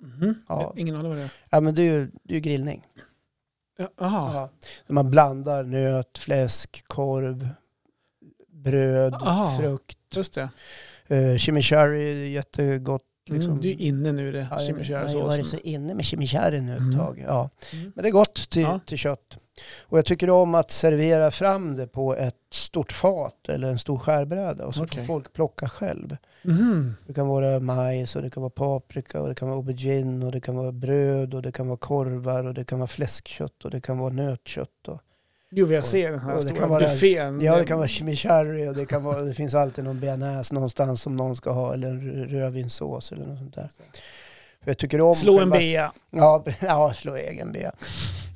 [SPEAKER 2] Mhm.
[SPEAKER 1] Ja.
[SPEAKER 2] Ingen aning vad det är.
[SPEAKER 1] Ja, men det är ju, det är ju grillning.
[SPEAKER 2] Ja, Aha.
[SPEAKER 1] Ja. Man blandar nöt, fläsk, korv, bröd,
[SPEAKER 2] Aha.
[SPEAKER 1] frukt.
[SPEAKER 2] Just det.
[SPEAKER 1] Uh, chimichurri är jättegott. Liksom.
[SPEAKER 2] Mm, du är inne nu det,
[SPEAKER 1] Ja, jag- Jag har
[SPEAKER 2] chimichurri-såsen.
[SPEAKER 1] varit så inne med chimichurri nu ett
[SPEAKER 2] Mm.
[SPEAKER 1] tag. Ja.
[SPEAKER 2] Mm.
[SPEAKER 1] Men det är gott till,
[SPEAKER 2] Ja.
[SPEAKER 1] till kött. Och jag tycker om att servera fram det på ett stort fat eller en stor skärbräda och så
[SPEAKER 2] Okej.
[SPEAKER 1] får folk plocka själv.
[SPEAKER 2] Mhm.
[SPEAKER 1] Det kan vara majs och det kan vara paprika och det kan vara aubergine och det kan vara bröd och det kan vara korvar och det kan vara fläskkött och det kan vara nötkött. Och,
[SPEAKER 2] Jo, jag ser den här
[SPEAKER 1] och det
[SPEAKER 2] stora
[SPEAKER 1] kan vara-
[SPEAKER 2] buffén.
[SPEAKER 1] ja, det kan vara chimichurri och det, kan vara, det finns alltid någon bearnaise någonstans som någon ska ha eller en rö- rödvinssås eller något sånt där. För jag tycker om
[SPEAKER 2] Slå en bea.
[SPEAKER 1] Ja, ja, slå egen bea.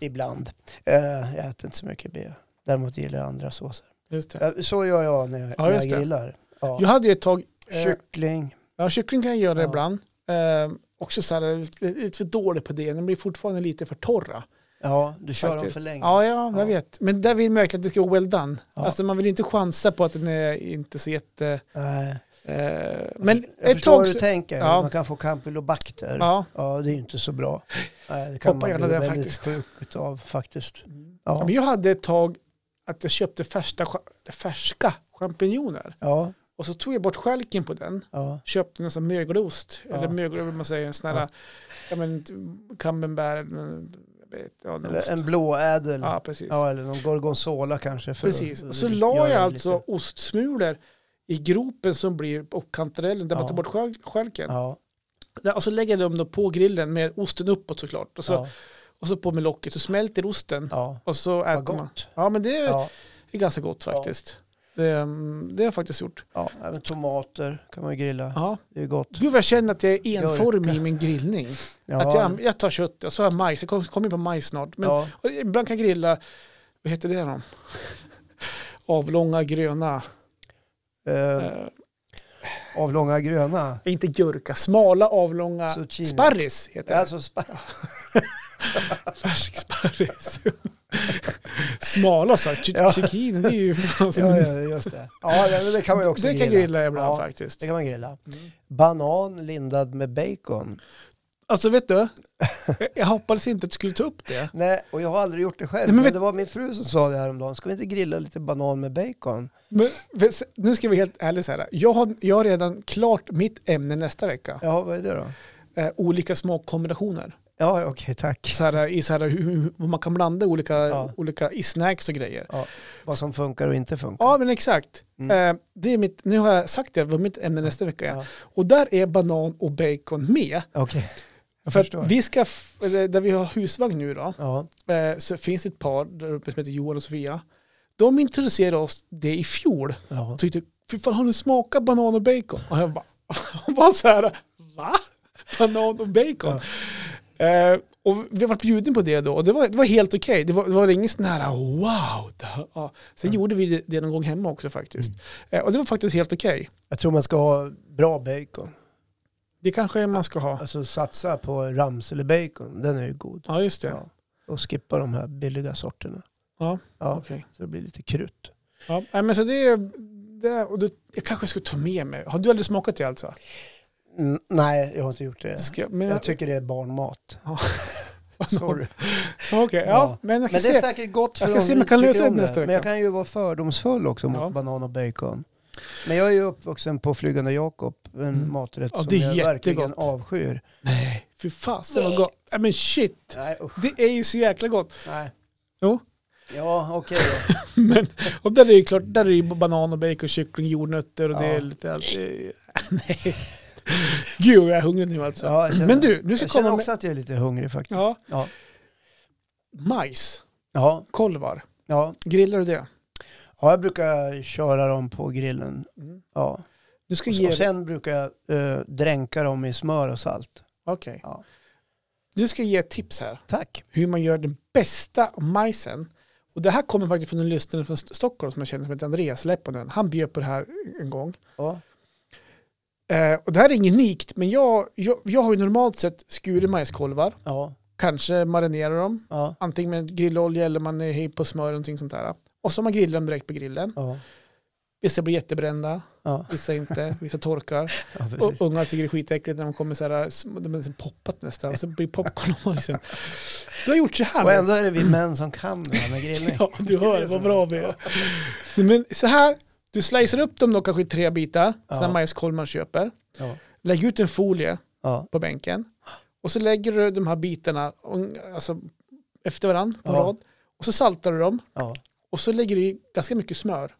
[SPEAKER 1] Ibland. Eh, jag äter inte så mycket bea. Däremot gillar jag andra såser.
[SPEAKER 2] Just det.
[SPEAKER 1] Så gör jag när jag,
[SPEAKER 2] Ja,
[SPEAKER 1] när jag grillar. Ja.
[SPEAKER 2] Jag hade ju ett tag... eh,
[SPEAKER 1] Kyckling.
[SPEAKER 2] Ja, kyckling kan jag göra
[SPEAKER 1] Ja.
[SPEAKER 2] ibland. Eh, också så här, lite, lite för dålig på det. De blir fortfarande lite för torra.
[SPEAKER 1] Ja, du kör dem
[SPEAKER 2] faktiskt.
[SPEAKER 1] för länge.
[SPEAKER 2] Ja, ja, jag
[SPEAKER 1] Ja.
[SPEAKER 2] vet. Men där vill man verkligen att det ska vara well done.
[SPEAKER 1] Ja.
[SPEAKER 2] Alltså man vill inte chansa på att den är inte så jätte...
[SPEAKER 1] Nej.
[SPEAKER 2] Eh, men
[SPEAKER 1] jag
[SPEAKER 2] ett
[SPEAKER 1] förstår
[SPEAKER 2] tag
[SPEAKER 1] vad du tänker.
[SPEAKER 2] Ja.
[SPEAKER 1] Man kan få campylobacter. Ja.
[SPEAKER 2] ja,
[SPEAKER 1] det är ju inte så bra. Det kan
[SPEAKER 2] Hoppa
[SPEAKER 1] man bli
[SPEAKER 2] där
[SPEAKER 1] väldigt
[SPEAKER 2] faktiskt.
[SPEAKER 1] sjuk av faktiskt.
[SPEAKER 2] ja.
[SPEAKER 1] Ja.
[SPEAKER 2] men jag hade ett tag att jag köpte färska, färska champinjoner.
[SPEAKER 1] Ja.
[SPEAKER 2] Och så tog jag bort skälken på den.
[SPEAKER 1] Ja.
[SPEAKER 2] Köpte en sån mögelost.
[SPEAKER 1] Ja.
[SPEAKER 2] Eller mögel, vad man säger, en sån här,
[SPEAKER 1] Ja.
[SPEAKER 2] ja. men camembert. vet, Ja, någon
[SPEAKER 1] Eller en blåädel.
[SPEAKER 2] ja, precis.
[SPEAKER 1] Ja, eller någon gorgonzola kanske.
[SPEAKER 2] Precis. Och så la jag alltså
[SPEAKER 1] lite-
[SPEAKER 2] ostsmulor i gropen som blir på kantarellen där man tar bort skälk- skälken. Och så lägger jag dem då på grillen med osten uppåt såklart. Och så,
[SPEAKER 1] Ja.
[SPEAKER 2] och så på med locket så smälter osten.
[SPEAKER 1] ja.
[SPEAKER 2] Och så
[SPEAKER 1] Vad
[SPEAKER 2] äter man. Ja men det är, är ganska gott faktiskt. Det, mm, det har jag faktiskt gjort.
[SPEAKER 1] ja. Även tomater kan man ju grilla.
[SPEAKER 2] Ja.
[SPEAKER 1] Det är gott.
[SPEAKER 2] Gud vad jag känner att jag är enformig
[SPEAKER 1] Gurka.
[SPEAKER 2] i min grillning.
[SPEAKER 1] Ja.
[SPEAKER 2] Att jag, jag tar kött och så har jag majs. Jag kommer kom in på majs snart. Men
[SPEAKER 1] ja.
[SPEAKER 2] ibland kan jag grilla, vad heter det då? Avlånga gröna,
[SPEAKER 1] Eh,
[SPEAKER 2] eh,
[SPEAKER 1] avlånga gröna.
[SPEAKER 2] inte gurka, smala avlånga
[SPEAKER 1] Zucchini.
[SPEAKER 2] sparris heter det.
[SPEAKER 1] Alltså, spa-
[SPEAKER 2] Färsk sparris. Smala så, här,
[SPEAKER 1] Ja.
[SPEAKER 2] zucchini det är ju som
[SPEAKER 1] ja, ja, just det. Ja, det, det kan man ju också
[SPEAKER 2] Det kan
[SPEAKER 1] grilla.
[SPEAKER 2] grilla ibland
[SPEAKER 1] Ja,
[SPEAKER 2] faktiskt.
[SPEAKER 1] Det kan man grilla.
[SPEAKER 2] Mm.
[SPEAKER 1] Banan lindad med bacon.
[SPEAKER 2] Alltså vet du, jag- hoppades inte att du skulle ta upp det.
[SPEAKER 1] Nej, och jag har aldrig gjort det själv.
[SPEAKER 2] Nej, men
[SPEAKER 1] men det var min fru som sa det häromdagen. Ska vi inte grilla lite banan med bacon?
[SPEAKER 2] Men nu ska vi helt ärligt säga, jag har, jag har redan klart mitt ämne nästa vecka.
[SPEAKER 1] Ja, vad är det då?
[SPEAKER 2] Eh, olika smakkombinationer.
[SPEAKER 1] Ja, okej, tack.
[SPEAKER 2] Så här, I så här, hur, man kan blanda olika,
[SPEAKER 1] Ja.
[SPEAKER 2] olika i snacks och grejer.
[SPEAKER 1] Vad som funkar och inte funkar.
[SPEAKER 2] Ja men exakt.
[SPEAKER 1] Mm.
[SPEAKER 2] Eh, det är mitt, nu har jag sagt det, vad mitt ämne nästa vecka.
[SPEAKER 1] Ja.
[SPEAKER 2] Och där är banan och bacon med.
[SPEAKER 1] Jag
[SPEAKER 2] För
[SPEAKER 1] förstår.
[SPEAKER 2] vi ska, eller där vi har husvagn nu då,
[SPEAKER 1] Ja,
[SPEAKER 2] eh, så finns det ett par där uppe som heter Johan och Sofia. De introducerade oss det i fjol.
[SPEAKER 1] ja.
[SPEAKER 2] Tyckte, fy fan har du smakat banan och bacon? Och jag bara, och bara så här, va? Banan och bacon? Eh, och vi varit bjudna på det då och det var, det var helt okej. Det, var, det var ingen sån här wow. Ja. Sen gjorde vi det, det någon gång hemma också faktiskt.
[SPEAKER 1] Mm.
[SPEAKER 2] Eh, och det var faktiskt helt okej.
[SPEAKER 1] Jag tror man ska ha bra bacon.
[SPEAKER 2] Det kanske man ska ha.
[SPEAKER 1] Alltså satsa på Ramsele bacon, den är ju god.
[SPEAKER 2] Ja just det.
[SPEAKER 1] Ja. Och skippa de här billiga sorterna.
[SPEAKER 2] Ja,
[SPEAKER 1] Ja,
[SPEAKER 2] okej.
[SPEAKER 1] så det blir lite krutt.
[SPEAKER 2] Ja, men så det är, det, och det, jag kanske ska ta med mig. Har du aldrig smakat det alltså?
[SPEAKER 1] Nej, jag har inte gjort det.
[SPEAKER 2] Det ska, men,
[SPEAKER 1] Jag tycker det är barnmat. Sorry.
[SPEAKER 2] Okej, ja,
[SPEAKER 1] Ja.
[SPEAKER 2] men
[SPEAKER 1] Men det är säkert gott för
[SPEAKER 2] Jag ska se om jag kan lösa det nästa
[SPEAKER 1] Men jag
[SPEAKER 2] vecka.
[SPEAKER 1] kan ju vara fördomsfull också mot
[SPEAKER 2] Ja.
[SPEAKER 1] banan och bacon. Men jag är ju uppvuxen på Flygande Jakob, en
[SPEAKER 2] Mm.
[SPEAKER 1] maträtt
[SPEAKER 2] Ja,
[SPEAKER 1] som
[SPEAKER 2] det är
[SPEAKER 1] jag verkligen
[SPEAKER 2] jättegott.
[SPEAKER 1] avskyr.
[SPEAKER 2] Nej, fy fasen vad gott. Nej men shit,
[SPEAKER 1] Nej,
[SPEAKER 2] det är ju så jäkla gott.
[SPEAKER 1] nej.
[SPEAKER 2] Jo.
[SPEAKER 1] Ja, okej då.
[SPEAKER 2] Men, och där är ju klart, där är ju banan och bacon, kyckling, jordnötter och det
[SPEAKER 1] Ja.
[SPEAKER 2] är lite allt. det- Nej. Gud, jag är hungrig nu alltså.
[SPEAKER 1] Ja, känner,
[SPEAKER 2] Men du, nu ska
[SPEAKER 1] jag
[SPEAKER 2] jag
[SPEAKER 1] känner
[SPEAKER 2] komma
[SPEAKER 1] också
[SPEAKER 2] med
[SPEAKER 1] att jag är lite hungrig faktiskt.
[SPEAKER 2] ja,
[SPEAKER 1] Ja.
[SPEAKER 2] majs,
[SPEAKER 1] Ja,
[SPEAKER 2] kolvar.
[SPEAKER 1] ja.
[SPEAKER 2] Grillar du det?
[SPEAKER 1] ja, jag brukar köra dem på grillen.
[SPEAKER 2] Mm.
[SPEAKER 1] Ja.
[SPEAKER 2] Nu ska
[SPEAKER 1] Och,
[SPEAKER 2] ge
[SPEAKER 1] och sen brukar jag eh, dränka dem i smör och salt.
[SPEAKER 2] Okej.
[SPEAKER 1] Ja.
[SPEAKER 2] Du ska ge ett tips här.
[SPEAKER 1] Tack.
[SPEAKER 2] Hur man gör den bästa majsen. Och det här kommer faktiskt från en lyssnare från St- Stockholm som jag känner som heter Andreas Lepponen. Han bjöd på det här en gång.
[SPEAKER 1] Ja.
[SPEAKER 2] Eh, och det här är inget unikt, men jag, jag, jag har ju normalt sett skurit majskolvar.
[SPEAKER 1] Ja.
[SPEAKER 2] Kanske marinerar dem,
[SPEAKER 1] Ja.
[SPEAKER 2] antingen med grillolja eller man är på smör eller någonting sånt där. Och så man grillar dem direkt på grillen.
[SPEAKER 1] Ja.
[SPEAKER 2] Vissa blir jättebrända,
[SPEAKER 1] Ja.
[SPEAKER 2] vissa inte, vissa torkar.
[SPEAKER 1] ja,
[SPEAKER 2] Och ungar tycker det är skitäckligt när de kommer så här, de så poppat nästan, och så blir popcorn och majsen. Du har gjort så här.
[SPEAKER 1] Och ändå är det vi män som kan det här med grillning.
[SPEAKER 2] Ja, du hör vad bra vi är. Men så här, du slicear upp dem då kanske i tre bitar,
[SPEAKER 1] Ja.
[SPEAKER 2] sådana majskolv man köper.
[SPEAKER 1] Ja.
[SPEAKER 2] Lägg ut en folie
[SPEAKER 1] Ja.
[SPEAKER 2] på bänken. Och så lägger du de här bitarna alltså, efter varandra på
[SPEAKER 1] Ja.
[SPEAKER 2] rad. Och så saltar du dem. Och så lägger du i ganska mycket smör.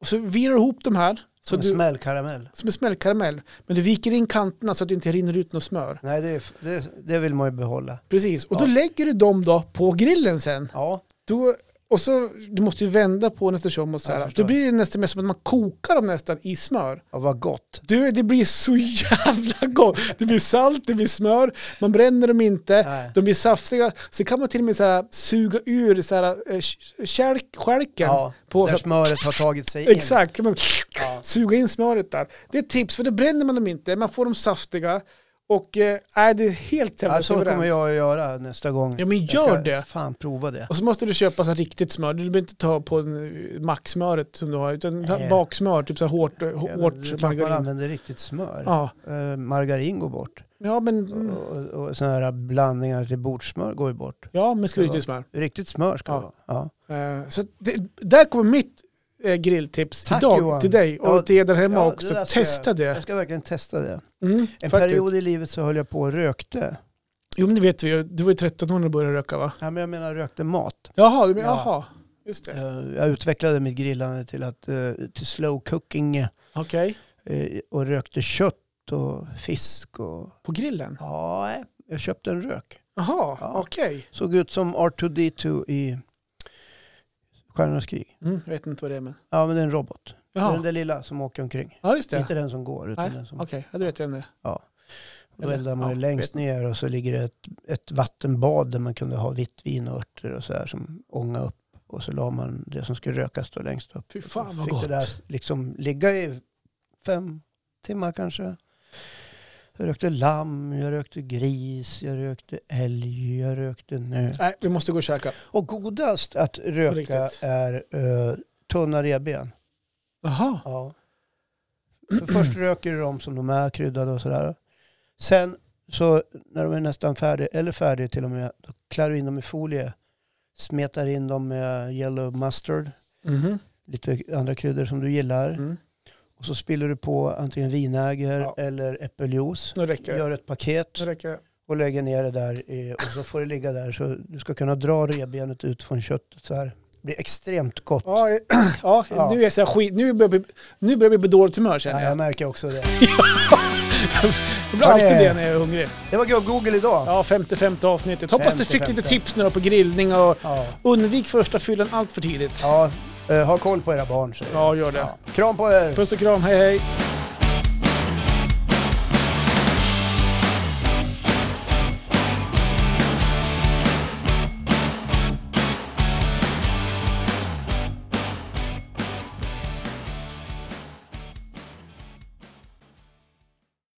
[SPEAKER 2] Och så virar du ihop de här. Så
[SPEAKER 1] Som en smällkaramell.
[SPEAKER 2] som en smällkaramell. Men du viker in kanterna så att det inte rinner ut något smör.
[SPEAKER 1] Nej, det, det, det vill man ju behålla.
[SPEAKER 2] Precis. Och då lägger du dem då på grillen sen.
[SPEAKER 1] Ja,
[SPEAKER 2] Då, och så, du måste ju vända på den eftersom och så här. Då blir det nästan mer som att man kokar dem nästan i smör.
[SPEAKER 1] ja vad gott.
[SPEAKER 2] Du, det blir så jävla gott. Det blir salt, det blir smör, man bränner dem inte.
[SPEAKER 1] Nej.
[SPEAKER 2] De blir saftiga. Så kan man till och med så här, suga ur så här, eh, kälk, skälken.
[SPEAKER 1] Ja,
[SPEAKER 2] på,
[SPEAKER 1] där
[SPEAKER 2] så,
[SPEAKER 1] smöret har tagit sig in.
[SPEAKER 2] exakt, kan man
[SPEAKER 1] Ja.
[SPEAKER 2] suga in smöret där. Det är ett tips, för då bränner man dem inte. Man får dem saftiga. Och äh, är det helt
[SPEAKER 1] Ja,
[SPEAKER 2] jävla
[SPEAKER 1] så kommer jag att göra nästa gång.
[SPEAKER 2] Ja, men
[SPEAKER 1] Jag
[SPEAKER 2] gör
[SPEAKER 1] ska
[SPEAKER 2] det.
[SPEAKER 1] Fan prova det.
[SPEAKER 2] Och så måste du köpa så riktigt smör. Du behöver inte ta på eh, macksmöret som du har, utan ta
[SPEAKER 1] Nej.
[SPEAKER 2] baksmör, typ så här hårt,
[SPEAKER 1] Ja, men det är
[SPEAKER 2] hårt
[SPEAKER 1] klart man
[SPEAKER 2] margarin.
[SPEAKER 1] använder riktigt smör.
[SPEAKER 2] Ja.
[SPEAKER 1] Eh, margarin går bort.
[SPEAKER 2] Ja, men,
[SPEAKER 1] Och, och, och sådana här blandningar till bordsmör går ju bort.
[SPEAKER 2] ja, men ska
[SPEAKER 1] Ja.
[SPEAKER 2] inte smör.
[SPEAKER 1] Riktigt smör ska
[SPEAKER 2] Ja.
[SPEAKER 1] det vara. Ja.
[SPEAKER 2] Eh, Så det, där kommer mitt eh, grilltips
[SPEAKER 1] Tack,
[SPEAKER 2] idag
[SPEAKER 1] Johan.
[SPEAKER 2] till dig och
[SPEAKER 1] Ja,
[SPEAKER 2] till er där hemma
[SPEAKER 1] ja, det
[SPEAKER 2] också.
[SPEAKER 1] ska
[SPEAKER 2] Testa det.
[SPEAKER 1] Jag ska verkligen testa det.
[SPEAKER 2] Mm,
[SPEAKER 1] En
[SPEAKER 2] faktiskt.
[SPEAKER 1] period i livet så höll jag på och rökte.
[SPEAKER 2] Jo, men det vet vi ju. Du var ju 13 år när du började röka va?
[SPEAKER 1] Ja, men jag menar rökte mat.
[SPEAKER 2] Jaha, men,
[SPEAKER 1] Ja.
[SPEAKER 2] jaha. Just det.
[SPEAKER 1] Eh, Jag utvecklade mitt grillande till, att, eh, till slow cooking eh,
[SPEAKER 2] Okej.
[SPEAKER 1] och rökte kött och fisk. Och,
[SPEAKER 2] På grillen?
[SPEAKER 1] ja, jag köpte en rök.
[SPEAKER 2] Jaha,
[SPEAKER 1] Ja.
[SPEAKER 2] okej.
[SPEAKER 1] Såg ut som R2D2 i Stjärnornas krig.
[SPEAKER 2] Mm, jag vet inte vad det är men.
[SPEAKER 1] Ja, men det är en robot. Det är den där lilla som åker omkring.
[SPEAKER 2] Ja, just det.
[SPEAKER 1] Inte den som går, utan
[SPEAKER 2] Nej,
[SPEAKER 1] den som...
[SPEAKER 2] Okej, ja, det vet jag inte.
[SPEAKER 1] Då
[SPEAKER 2] eller-
[SPEAKER 1] eldar man ju
[SPEAKER 2] ja,
[SPEAKER 1] längst ner och så ligger det ett, ett vattenbad där man kunde ha vitt vin och örter och så här som ånga upp. Och så la man det som skulle rökas då längst upp.
[SPEAKER 2] Fy fan vad
[SPEAKER 1] fick
[SPEAKER 2] gott.
[SPEAKER 1] det där liksom ligga i fem timmar kanske. Jag rökte lamm, jag rökte gris, jag rökte älg, jag rökte nöt.
[SPEAKER 2] Nej, vi måste gå och käka.
[SPEAKER 1] Och godast att röka är uh, tunna revben.
[SPEAKER 2] Jaha.
[SPEAKER 1] Ja. För först röker du dem som de är, kryddade och sådär. Sen så när de är nästan färdiga, eller färdiga till och med, då klär du in dem i folie. Smetar in dem med yellow mustard,
[SPEAKER 2] Mhm.
[SPEAKER 1] lite andra kryddor som du gillar.
[SPEAKER 2] Mm.
[SPEAKER 1] Och så spiller du på antingen vinäger
[SPEAKER 2] Ja.
[SPEAKER 1] eller äppeljuice.
[SPEAKER 2] Räcker.
[SPEAKER 1] Gör ett paket och lägger ner det där i, och så får det ligga där. Så du ska kunna dra revbenet ut från köttet så här. Det blir extremt gott.
[SPEAKER 2] Ja, ja,
[SPEAKER 1] Ja.
[SPEAKER 2] nu är jag så skit. Nu börjar vi, nu börjar vi bli dåligt humör känner
[SPEAKER 1] Ja,
[SPEAKER 2] jag.
[SPEAKER 1] jag märker också det.
[SPEAKER 2] Det blir alltid
[SPEAKER 1] det-
[SPEAKER 2] när jag är hungrig.
[SPEAKER 1] Det var Google idag.
[SPEAKER 2] Ja, 55 avsnittet. Hoppas du fick
[SPEAKER 1] 55.
[SPEAKER 2] lite tips nu då på grillning och
[SPEAKER 1] Ja.
[SPEAKER 2] undvik första fyllan allt för tidigt.
[SPEAKER 1] Ja, ha koll på era barn. jag.
[SPEAKER 2] Ja, gör det.
[SPEAKER 1] Ja. Kram på er!
[SPEAKER 2] Puss och kram, hej hej.